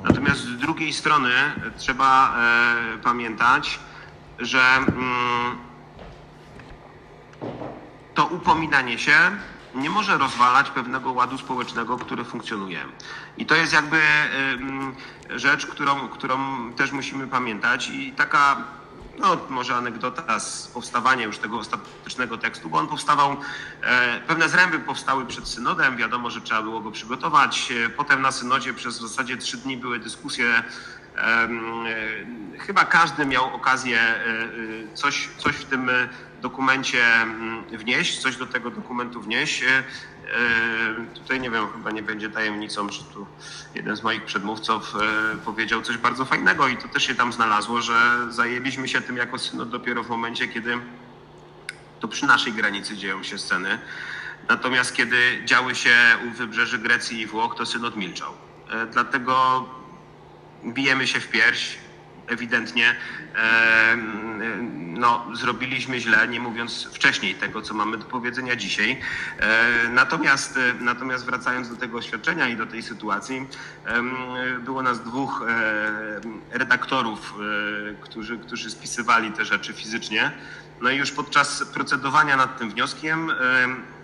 natomiast z drugiej strony trzeba e, pamiętać, że mm, to upominanie się nie może rozwalać pewnego ładu społecznego, który funkcjonuje. I to jest jakby rzecz, którą, którą też musimy pamiętać i taka no może anegdota z powstawania już tego ostatecznego tekstu, bo on powstawał, e, pewne zręby powstały przed synodem, wiadomo, że trzeba było go przygotować. E, potem na synodzie przez w zasadzie trzy dni były dyskusje. E, chyba każdy miał okazję coś, coś w tym dokumencie mm, wnieść, coś do tego dokumentu wnieść. E, e, tutaj nie wiem, chyba nie będzie tajemnicą, że tu jeden z moich przedmówców e, powiedział coś bardzo fajnego i to też się tam znalazło, że zajęliśmy się tym jako synod dopiero w momencie, kiedy to przy naszej granicy dzieją się sceny. Natomiast kiedy działy się u wybrzeży Grecji i Włoch, to synod milczał. Dlatego bijemy się w pierś, ewidentnie no, zrobiliśmy źle, nie mówiąc wcześniej tego, co mamy do powiedzenia dzisiaj. Natomiast, natomiast wracając do tego oświadczenia i do tej sytuacji, było nas dwóch redaktorów, e, którzy, którzy spisywali te rzeczy fizycznie. No i już podczas procedowania nad tym wnioskiem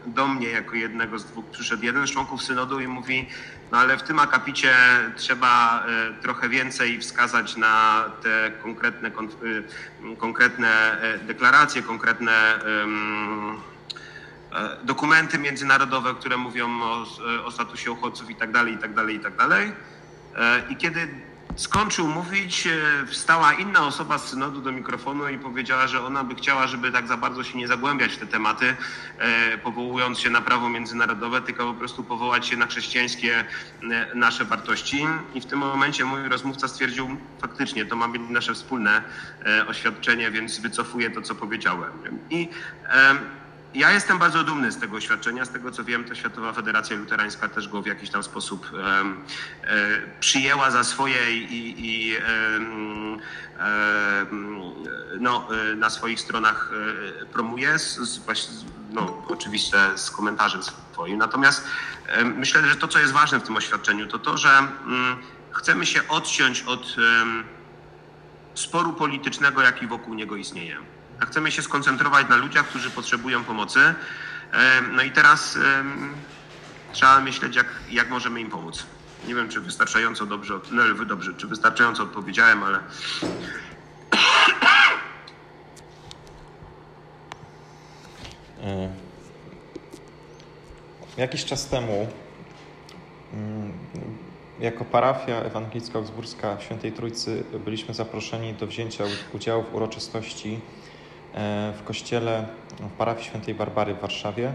do mnie jako jednego z dwóch przyszedł jeden z członków synodu i mówi, no ale w tym akapicie trzeba e, trochę więcej wskazać na te konkretne, e, konkretne e, deklaracje, konkretne dokumenty międzynarodowe, które mówią o, o statusie uchodźców i tak dalej, i tak dalej, i tak dalej. I kiedy skończył mówić, e, wstała inna osoba z synodu do mikrofonu i powiedziała, że ona by chciała, żeby tak za bardzo się nie zagłębiać w te tematy, e, powołując się na prawo międzynarodowe, tylko po prostu powołać się na chrześcijańskie e, nasze wartości. I w tym momencie mój rozmówca stwierdził, faktycznie to ma być nasze wspólne oświadczenie, więc wycofuję to, co powiedziałem. I ja jestem bardzo dumny z tego oświadczenia. Z tego co wiem, to Światowa Federacja Luterańska też go w jakiś tam sposób e, przyjęła za swoje i, i e, no, e, na swoich stronach e, promuje, z, z, no, oczywiście z komentarzem swoim. Natomiast e, myślę, że to, co jest ważne w tym oświadczeniu, to to, że mm, chcemy się odciąć od sporu politycznego, jaki wokół niego istnieje a chcemy się skoncentrować na ludziach, którzy potrzebują pomocy. No i teraz trzeba myśleć, jak, jak możemy im pomóc. Nie wiem, czy wystarczająco dobrze, no dobrze, czy wystarczająco odpowiedziałem, ale e, Jakiś czas temu mm, jako parafia ewangelicka augsburska Świętej Trójcy byliśmy zaproszeni do wzięcia udziału w uroczystości w kościele w parafii Świętej Barbary w Warszawie.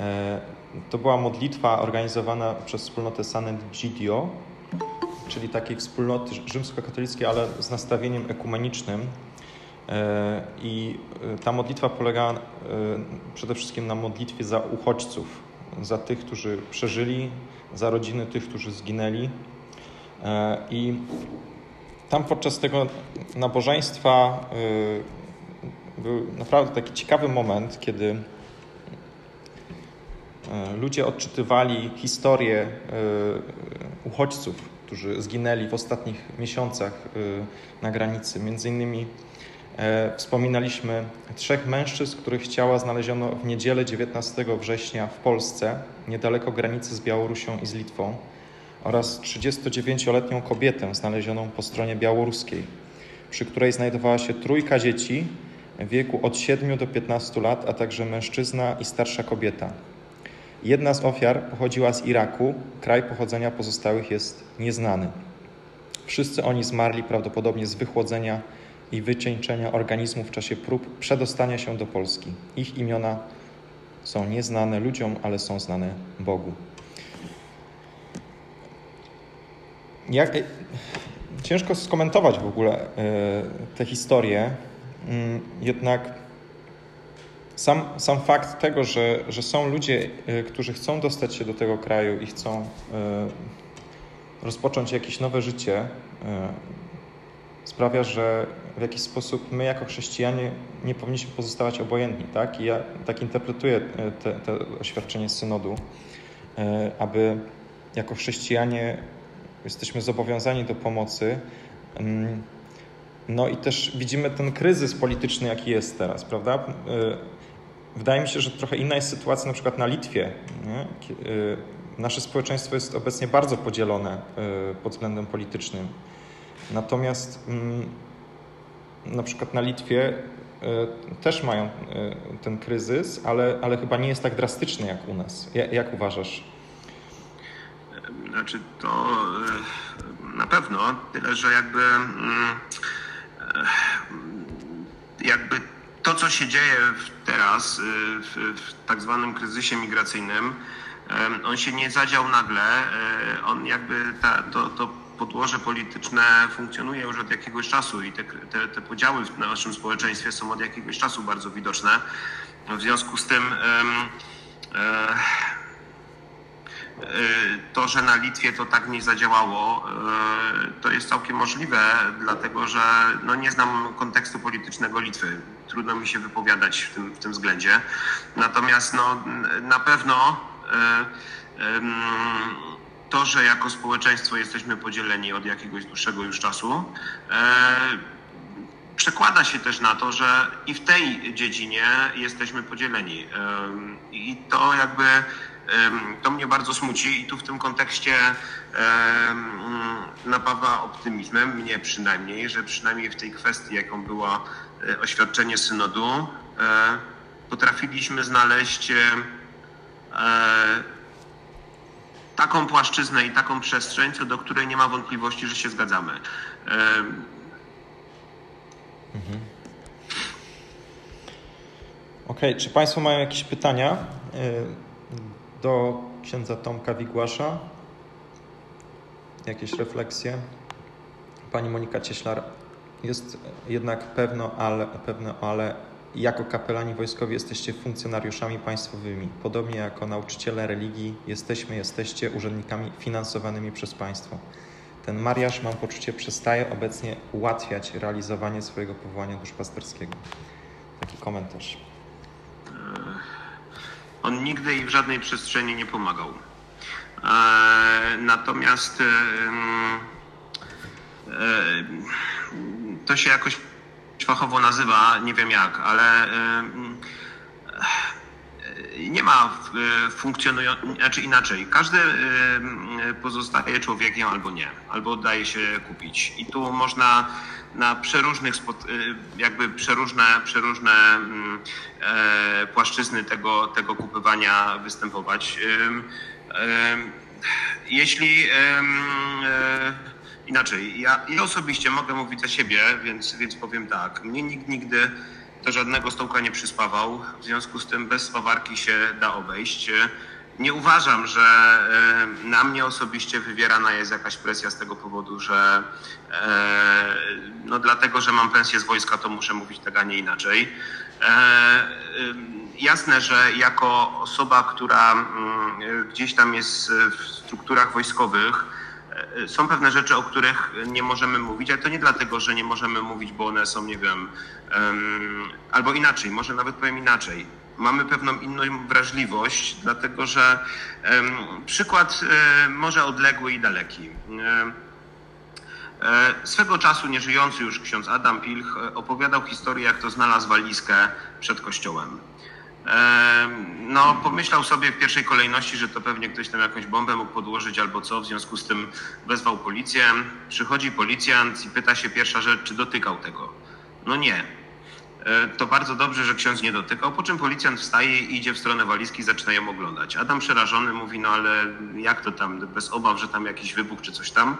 E, to była modlitwa organizowana przez wspólnotę San Egidio, czyli takiej wspólnoty rzymskokatolickiej, ale z nastawieniem ekumenicznym. E, I ta modlitwa polegała przede wszystkim na modlitwie za uchodźców, za tych, którzy przeżyli, za rodziny tych, którzy zginęli. E, I tam podczas tego nabożeństwa e, był naprawdę taki ciekawy moment, kiedy e, ludzie odczytywali historię uchodźców, którzy zginęli w ostatnich miesiącach na granicy. Między innymi wspominaliśmy trzech mężczyzn, których ciała znaleziono w niedzielę 19 września w Polsce, niedaleko granicy z Białorusią i z Litwą, oraz 39-letnią kobietę znalezioną po stronie białoruskiej, przy której znajdowała się trójka dzieci wieku od 7 do 15 lat, a także mężczyzna i starsza kobieta. Jedna z ofiar pochodziła z Iraku, kraj pochodzenia pozostałych jest nieznany. Wszyscy oni zmarli prawdopodobnie z wychłodzenia i wycieńczenia organizmu w czasie prób przedostania się do Polski. Ich imiona są nieznane ludziom, ale są znane Bogu. Jak, e, ciężko skomentować w ogóle y, tę historię, y, jednak sam, sam fakt tego, że, że są ludzie, y, którzy chcą dostać się do tego kraju i chcą rozpocząć jakieś nowe życie, sprawia, że w jakiś sposób my jako chrześcijanie nie powinniśmy pozostawać obojętni. Tak? I ja tak interpretuję te, te oświadczenie synodu, aby jako chrześcijanie jesteśmy zobowiązani do pomocy. No i też widzimy ten kryzys polityczny, jaki jest teraz, prawda? Y, wydaje mi się, że trochę inna jest sytuacja na przykład na Litwie. Nie? Y, nasze społeczeństwo jest obecnie bardzo podzielone y, pod względem politycznym. Natomiast mm, na przykład na Litwie też mają ten kryzys, ale, ale chyba nie jest tak drastyczny jak u nas. Jak, uważasz? Znaczy to na pewno, tyle że jakby mm, jakby to, co się dzieje teraz e, w, w tak zwanym kryzysie migracyjnym, on się nie zadział nagle, on jakby ta, to, to podłoże polityczne funkcjonuje już od jakiegoś czasu i te, te, te, podziały w naszym społeczeństwie są od jakiegoś czasu bardzo widoczne. W związku z tym to, że na Litwie to tak nie zadziałało, e, to jest całkiem możliwe, dlatego że no nie znam kontekstu politycznego Litwy. Trudno mi się wypowiadać w tym, w tym względzie. Natomiast no, na pewno e, to, że jako społeczeństwo jesteśmy podzieleni od jakiegoś dłuższego już czasu, przekłada się też na to, że i w tej dziedzinie jesteśmy podzieleni. I to jakby to mnie bardzo smuci i tu w tym kontekście napawa optymizmem, mnie przynajmniej, że przynajmniej w tej kwestii, jaką było e, oświadczenie synodu, e, potrafiliśmy znaleźć e, taką płaszczyznę i taką przestrzeń, co do której nie ma wątpliwości, że się zgadzamy. Mhm. Okej, okay. czy Państwo mają jakieś pytania? Do księdza Tomka Wigłasza. Jakieś refleksje? Pani Monika Cieślar, jest jednak pewno, ale, pewne, ale jako kapelani wojskowi jesteście funkcjonariuszami państwowymi. Podobnie jako nauczyciele religii jesteśmy, jesteście urzędnikami finansowanymi przez państwo. Ten mariaż, mam poczucie, przestaje obecnie ułatwiać realizowanie swojego powołania duszpasterskiego. Taki komentarz. On nigdy i w żadnej przestrzeni nie pomagał. E, natomiast e, e, to się jakoś fachowo nazywa, nie wiem jak, ale nie ma funkcjonującego, znaczy inaczej, każdy pozostaje człowiekiem albo nie, albo daje się kupić. I tu można na przeróżnych, y, jakby przeróżne, przeróżne mm, e, płaszczyzny tego, tego kupywania występować. jeśli e, inaczej, ja, ja osobiście mogę mówić za siebie, więc, więc powiem tak. Mnie nikt nigdy do żadnego stołka nie przyspawał, w związku z tym bez spawarki się da obejść. Nie uważam, że e, na mnie osobiście wywierana jest jakaś presja z tego powodu, że e, no dlatego, że mam pensję z wojska, to muszę mówić tak, a nie inaczej. Jasne, że jako osoba, która mm, gdzieś tam jest w strukturach wojskowych, e, są pewne rzeczy, o których nie możemy mówić, ale to nie dlatego, że nie możemy mówić, bo one są, nie wiem, albo inaczej, może nawet powiem inaczej. Mamy pewną inną wrażliwość, dlatego że przykład e, może odległy i daleki. E, swego czasu nieżyjący już ksiądz Adam Pilch opowiadał historię, jak to znalazł walizkę przed kościołem. No, pomyślał sobie w pierwszej kolejności, że to pewnie ktoś tam jakąś bombę mógł podłożyć albo co, w związku z tym wezwał policję. Przychodzi policjant i pyta się pierwsza rzecz, czy dotykał tego. No nie. E, to bardzo dobrze, że ksiądz nie dotykał, po czym policjant wstaje i idzie w stronę walizki i zaczyna ją oglądać. Adam przerażony mówi, no ale jak to tam, bez obaw, że tam jakiś wybuch czy coś tam.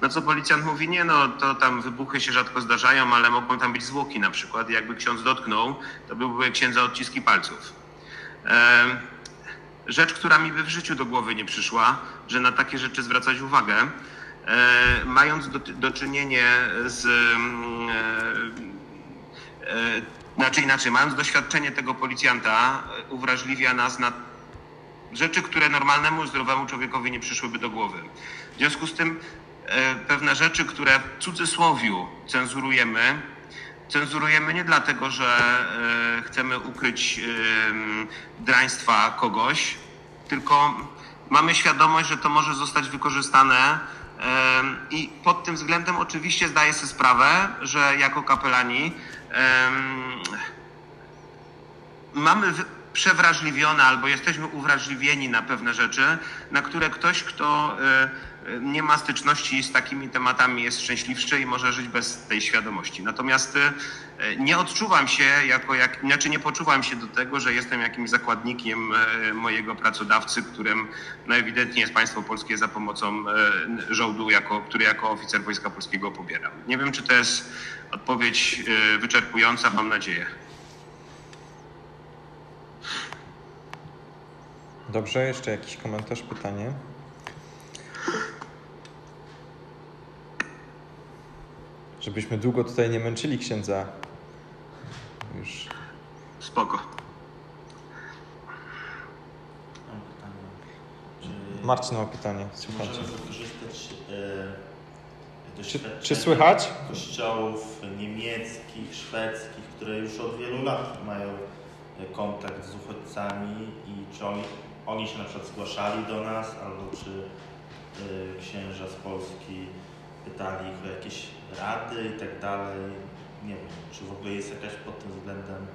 Na co policjant mówi, nie no, to tam wybuchy się rzadko zdarzają, ale mogą tam być zwłoki na przykład. Jakby ksiądz dotknął, to byłyby księdza odciski palców. Rzecz, która mi by w życiu do głowy nie przyszła, że na takie rzeczy zwracać uwagę, e, mając do, do czynienia z mm, e, e, znaczy inaczej, mając doświadczenie tego policjanta, uwrażliwia nas na rzeczy, które normalnemu, zdrowemu człowiekowi nie przyszłyby do głowy. W związku z tym E, pewne rzeczy, które w cudzysłowiu cenzurujemy, cenzurujemy nie dlatego, że e, chcemy ukryć draństwa kogoś, tylko mamy świadomość, że to może zostać wykorzystane i pod tym względem oczywiście zdaję sobie sprawę, że jako kapelani mamy przewrażliwione albo jesteśmy uwrażliwieni na pewne rzeczy, na które ktoś, kto e, nie ma styczności z takimi tematami, jest szczęśliwszy i może żyć bez tej świadomości. Natomiast e, nie odczuwam się jako, jak, znaczy nie poczuwam się do tego, że jestem jakimś zakładnikiem e, mojego pracodawcy, którym no jest państwo polskie za pomocą żołdu, jako, który jako oficer Wojska Polskiego pobieram. Nie wiem, czy to jest odpowiedź wyczerpująca, mam nadzieję. Dobrze, jeszcze jakiś komentarz, pytanie? Żebyśmy długo tutaj nie męczyli księdza. Już. Spoko. Marcin ma pytanie, słuchajcie. Możemy wykorzystać e, Czy, czy słychać? kościołów niemieckich, szwedzkich, które już od wielu lat mają e, kontakt z uchodźcami i czy oni, oni się na przykład zgłaszali do nas, albo czy y, księża z Polski pytali ich o jakieś rady i tak dalej. Nie wiem, czy w ogóle jest jakaś pod tym względem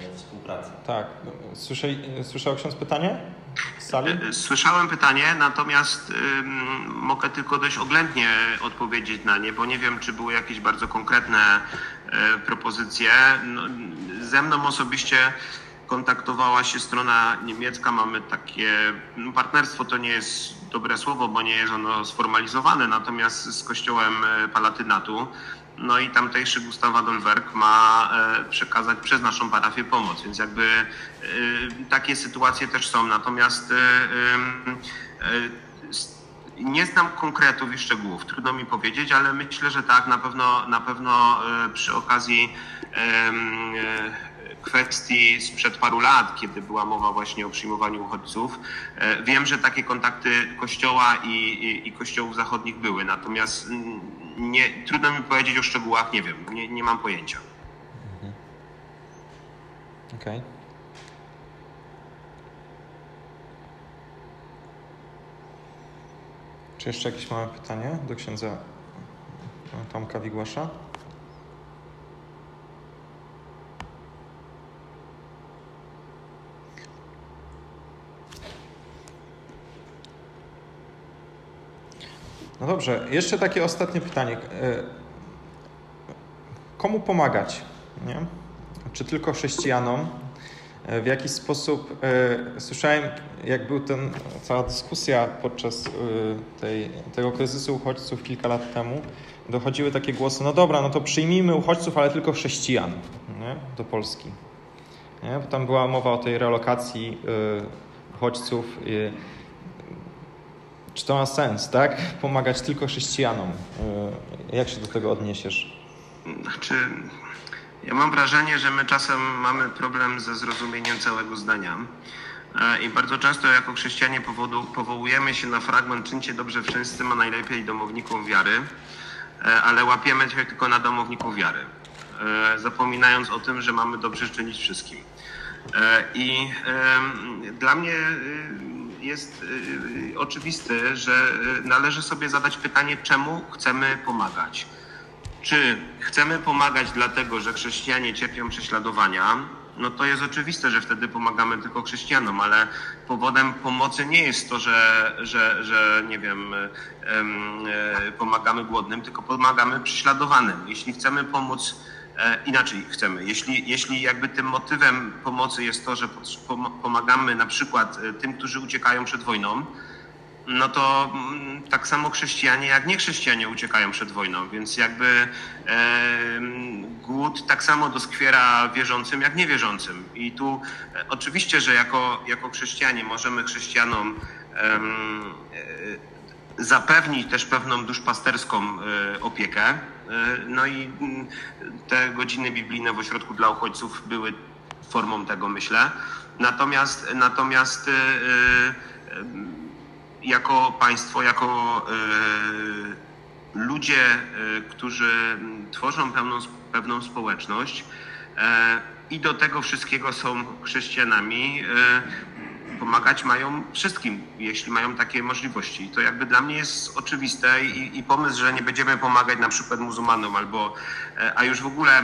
e, współpraca. Tak. Słyszał, słyszał ksiądz pytanie sali? E, słyszałem pytanie, natomiast mogę tylko dość oględnie odpowiedzieć na nie, bo nie wiem, czy były jakieś bardzo konkretne y, propozycje. No, ze mną osobiście kontaktowała się strona niemiecka. Mamy takie no, partnerstwo, to nie jest dobre słowo, bo nie jest ono sformalizowane, natomiast z kościołem e, Palatynatu. No i tamtejszy Gustav Adolwerk ma e, przekazać przez naszą parafię pomoc, więc jakby e, takie sytuacje też są. Natomiast nie znam konkretów i szczegółów, trudno mi powiedzieć, ale myślę, że tak, na pewno, na pewno przy okazji kwestii sprzed paru lat, kiedy była mowa właśnie o przyjmowaniu uchodźców. E, wiem, że takie kontakty Kościoła i, i, i Kościołów zachodnich były, natomiast nie, trudno mi powiedzieć o szczegółach, nie wiem, nie, nie mam pojęcia. Mhm. Okej. Okay. Czy jeszcze jakieś małe pytanie do księdza Tomka Wigłasza? No dobrze, jeszcze takie ostatnie pytanie. E, komu pomagać? Nie? Czy tylko chrześcijanom? w jaki sposób słyszałem, jak był ten, cała dyskusja podczas tej, tego kryzysu uchodźców kilka lat temu, dochodziły takie głosy, no dobra, no to przyjmijmy uchodźców, ale tylko chrześcijan nie? do Polski. Nie? Bo tam była mowa o tej relokacji uchodźców. Czy to ma sens, tak? Pomagać tylko chrześcijanom. Jak się do tego odniesiesz? Znaczy, ja mam wrażenie, że my czasem mamy problem ze zrozumieniem całego zdania. E, I bardzo często jako chrześcijanie powodu, powołujemy się na fragment czyńcie dobrze wszyscy, a najlepiej domowników wiary, e, ale łapiemy się tylko na domowników wiary, e, zapominając o tym, że mamy dobrze czynić wszystkim. I dla mnie jest oczywiste, że należy sobie zadać pytanie, czemu chcemy pomagać czy chcemy pomagać dlatego, że chrześcijanie cierpią prześladowania, no to jest oczywiste, że wtedy pomagamy tylko chrześcijanom, ale powodem pomocy nie jest to, że, że, że nie wiem, e, pomagamy głodnym, tylko pomagamy prześladowanym. Jeśli chcemy pomóc, inaczej chcemy, jeśli, jeśli jakby tym motywem pomocy jest to, że pomagamy na przykład e, tym, którzy uciekają przed wojną, no to mm, tak samo chrześcijanie jak niechrześcijanie uciekają przed wojną, więc jakby e, głód tak samo doskwiera wierzącym jak niewierzącym. I tu e, oczywiście, że jako, jako chrześcijanie możemy chrześcijanom e, zapewnić też pewną duszpasterską e, opiekę. E, no i mm, te godziny biblijne w ośrodku dla uchodźców były formą tego, myślę. Natomiast, natomiast e, jako państwo, jako e, ludzie, e, którzy tworzą pewną, pewną społeczność e, i do tego wszystkiego są chrześcijanami, pomagać mają wszystkim, jeśli mają takie możliwości. To jakby dla mnie jest oczywiste i, i, pomysł, że nie będziemy pomagać na przykład muzułmanom albo, a już w ogóle,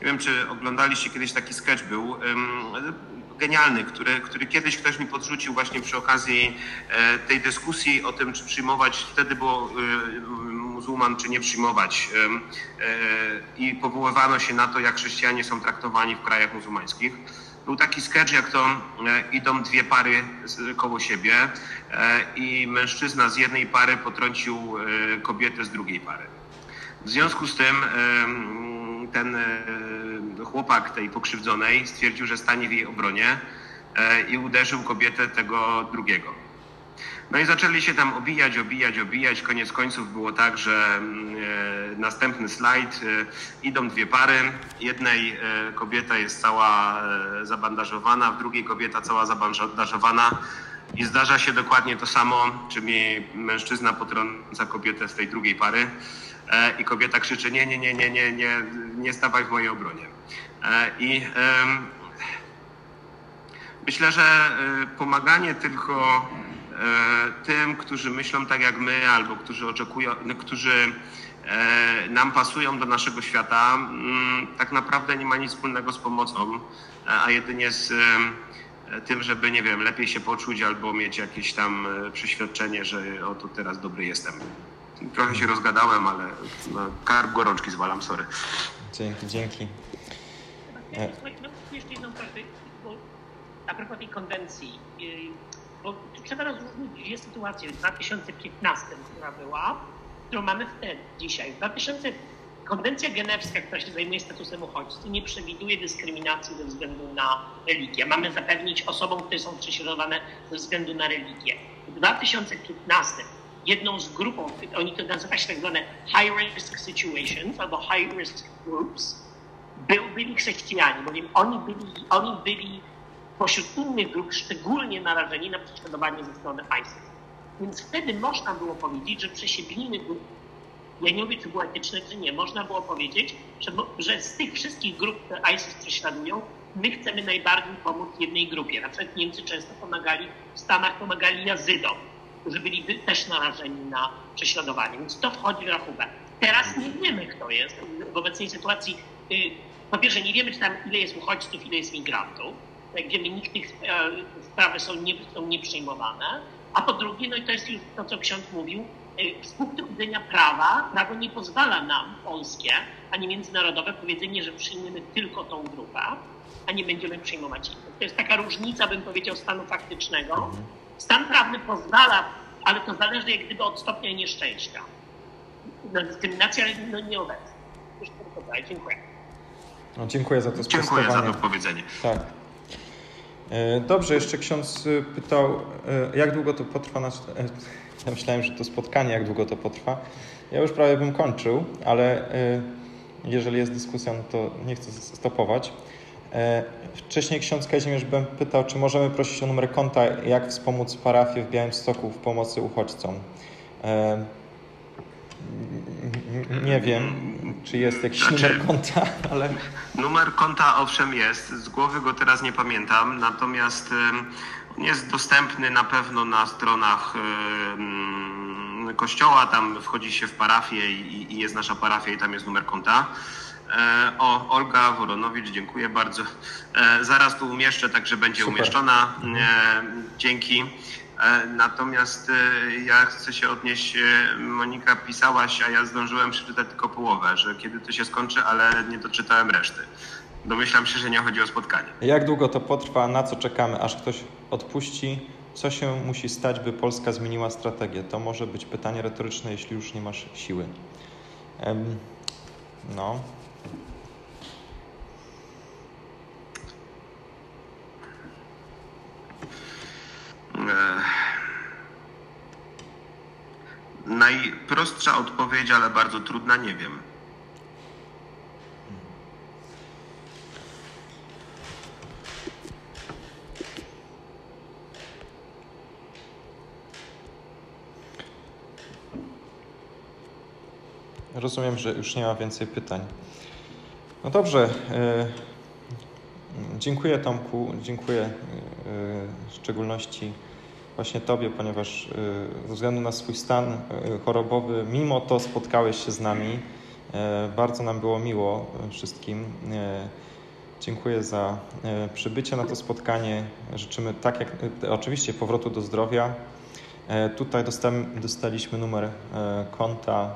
nie wiem czy oglądaliście kiedyś taki sketch był, genialny, który, który kiedyś ktoś mi podrzucił właśnie przy okazji e, tej dyskusji o tym, czy przyjmować, wtedy było e, muzułman, czy nie przyjmować. E, I powoływano się na to, jak chrześcijanie są traktowani w krajach muzułmańskich. Był taki sketch, jak to idą dwie pary koło siebie i mężczyzna z jednej pary potrącił kobietę z drugiej pary. W związku z tym ten chłopak tej pokrzywdzonej stwierdził, że stanie w jej obronie e, i uderzył kobietę tego drugiego. No i zaczęli się tam obijać, obijać, obijać. Koniec końców było tak, że mm, e, następny slajd, e, idą dwie pary. Jednej kobieta jest cała zabandażowana, w drugiej kobieta cała zabandażowana. I zdarza się dokładnie to samo, czyli mężczyzna potrąca kobietę z tej drugiej pary i kobieta krzyczy nie, nie, nie, nie, nie, nie, nie stawaj w mojej obronie. E, I myślę, że e, pomaganie tylko e, tym, którzy myślą tak jak my, albo którzy oczekują, którzy nam pasują do naszego świata, mm, tak naprawdę nie ma nic wspólnego z pomocą, a jedynie z tym, żeby, nie wiem, lepiej się poczuć albo mieć jakieś tam przeświadczenie, że oto teraz dobry jestem. Trochę się rozgadałem, ale no, karb gorączki zwalam, sorry. Dzięki, dzięki. E. No, jeszcze jedną kwestię, bo a propos tej konwencji, y, bo trzeba rozróżnić dwie sytuacje. W 2015, która była, którą mamy wtedy, dzisiaj. W 2000 Konwencja genewska, która się zajmuje statusem uchodźcy, nie przewiduje dyskryminacji ze względu na religię. Mamy zapewnić osobom, które są prześladowane ze względu na religię. W 2015 jedną z grupą, oni to nazywa się tak zwane high risk situations albo high risk groups, byli chrześcijanie, bowiem oni byli, oni byli pośród innych grup szczególnie narażeni na prześladowanie ze strony ISIS. Więc wtedy można było powiedzieć, że przesiedliny grup, ja nie mówię, czy etyczne, czy nie, można było powiedzieć, że, że z tych wszystkich grup, które ISIS prześladują, my chcemy najbardziej pomóc jednej grupie. Na przykład Niemcy często pomagali, w Stanach pomagali jazydom, którzy byli też narażeni na prześladowanie, więc to wchodzi w rachubę. Teraz nie wiemy, kto jest. W obecnej sytuacji y, po pierwsze, nie wiemy, czy tam ile jest uchodźców, ile jest migrantów. Wiemy, nikt tych e, sprawy są, nie, są nieprzyjmowane. A po drugie, no i to jest już to, co ksiądz mówił, Y, Z punktu widzenia prawa, prawo nie pozwala nam, polskie, ani międzynarodowe, powiedzenie, że przyjmiemy tylko tą grupę, a nie będziemy przyjmować innych. To jest taka różnica, bym powiedział, stanu faktycznego. Stan prawny pozwala, ale to zależy jak gdyby od stopnia nieszczęścia. No, dyskryminacja no, nieobecna. Już tylko tyle. Dziękuję. No, dziękuję za to Dziękuję za sprostowanie. dopowiedzenie. Tak. E, Dobrze, jeszcze ksiądz y, pytał, e, jak długo to potrwa nasz... e, Ja myślałem, że to spotkanie, jak długo to potrwa. Ja już prawie bym kończył, ale jeżeli jest dyskusja, no to nie chcę stopować. Wcześniej ksiądz Kazimierz Bem pytał, czy możemy prosić o numer konta, jak wspomóc parafię w Białymstoku w pomocy uchodźcom. Nie wiem, czy jest jakiś Znaczy- numer konta, ale... Numer konta owszem jest, z głowy go teraz nie pamiętam, natomiast on jest dostępny na pewno na stronach kościoła, tam wchodzi się w parafię i, jest nasza parafia i tam jest numer konta. E, O, Olga Woronowicz, dziękuję bardzo. E, Zaraz tu umieszczę, także będzie Super. umieszczona. E, Dzięki. E, Natomiast e, ja chcę się odnieść, e, Monika pisałaś, a ja zdążyłem przeczytać tylko połowę, że kiedy to się skończy, ale nie doczytałem reszty. Domyślam się, że nie chodzi o spotkanie. Jak długo to potrwa? Na co czekamy, aż ktoś odpuści? Co się musi stać, by Polska zmieniła strategię? To może być pytanie retoryczne, jeśli już nie masz siły. No. Najprostsza odpowiedź, ale bardzo trudna, nie wiem. Rozumiem, że już nie ma więcej pytań. No dobrze. e, Dziękuję Tomku, dziękuję e, w szczególności właśnie Tobie, ponieważ e, ze względu na swój stan e, chorobowy, mimo to spotkałeś się z nami. E, Bardzo nam było miło wszystkim. Dziękuję za przybycie na to spotkanie. Życzymy tak jak oczywiście powrotu do zdrowia. Tutaj dostaliśmy numer konta.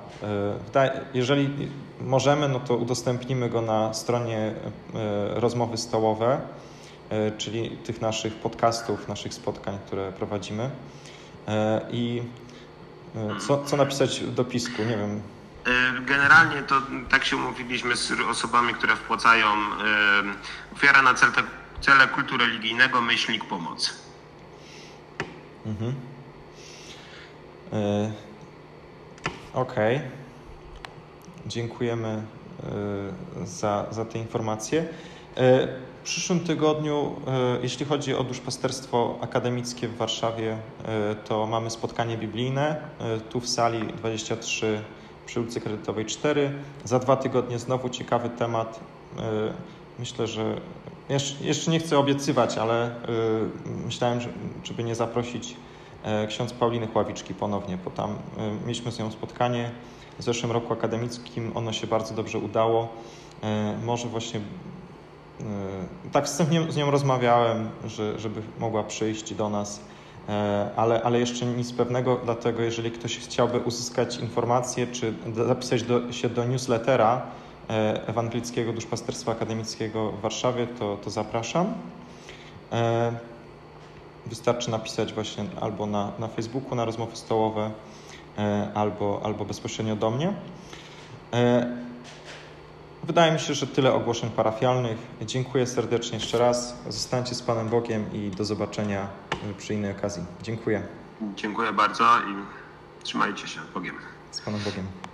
Jeżeli możemy, no to udostępnimy go na stronie rozmowy stołowe, czyli tych naszych podcastów, naszych spotkań, które prowadzimy. E, I e, co, co napisać w dopisku? Nie wiem. E, Generalnie to tak się umówiliśmy z osobami, które wpłacają e, ofiara na cel, cele kultu religijnego, myślnik pomoc. Mhm. E, Okej. Dziękujemy e, za, za te informacje. Przyszłym tygodniu, e, jeśli chodzi o duszpasterstwo akademickie w Warszawie, e, to mamy spotkanie biblijne e, tu w sali 23 przy ulicy Kredytowej 4. Za dwa tygodnie znowu ciekawy temat. Myślę, że jeszcze, nie chcę obiecywać, ale myślałem, że, żeby nie zaprosić ksiądz Pauliny Chławiczki ponownie, bo tam mieliśmy z nią spotkanie w zeszłym roku akademickim, ono się bardzo dobrze udało. Może właśnie tak z nią, z nią rozmawiałem, że, żeby mogła przyjść do nas, e, ale, ale jeszcze nic pewnego, dlatego jeżeli ktoś chciałby uzyskać informacje, czy zapisać do, się do newslettera e, Ewangelickiego Duszpasterstwa Akademickiego w Warszawie, to, to zapraszam. E, Wystarczy napisać właśnie albo na, na Facebooku, na rozmowy stołowe, e, albo, albo bezpośrednio do mnie. Wydaje mi się, że tyle ogłoszeń parafialnych. Dziękuję serdecznie jeszcze raz. Zostańcie z Panem Bogiem i do zobaczenia e, przy innej okazji. Dziękuję. Dziękuję bardzo i trzymajcie się Bogiem. Z Panem Bogiem.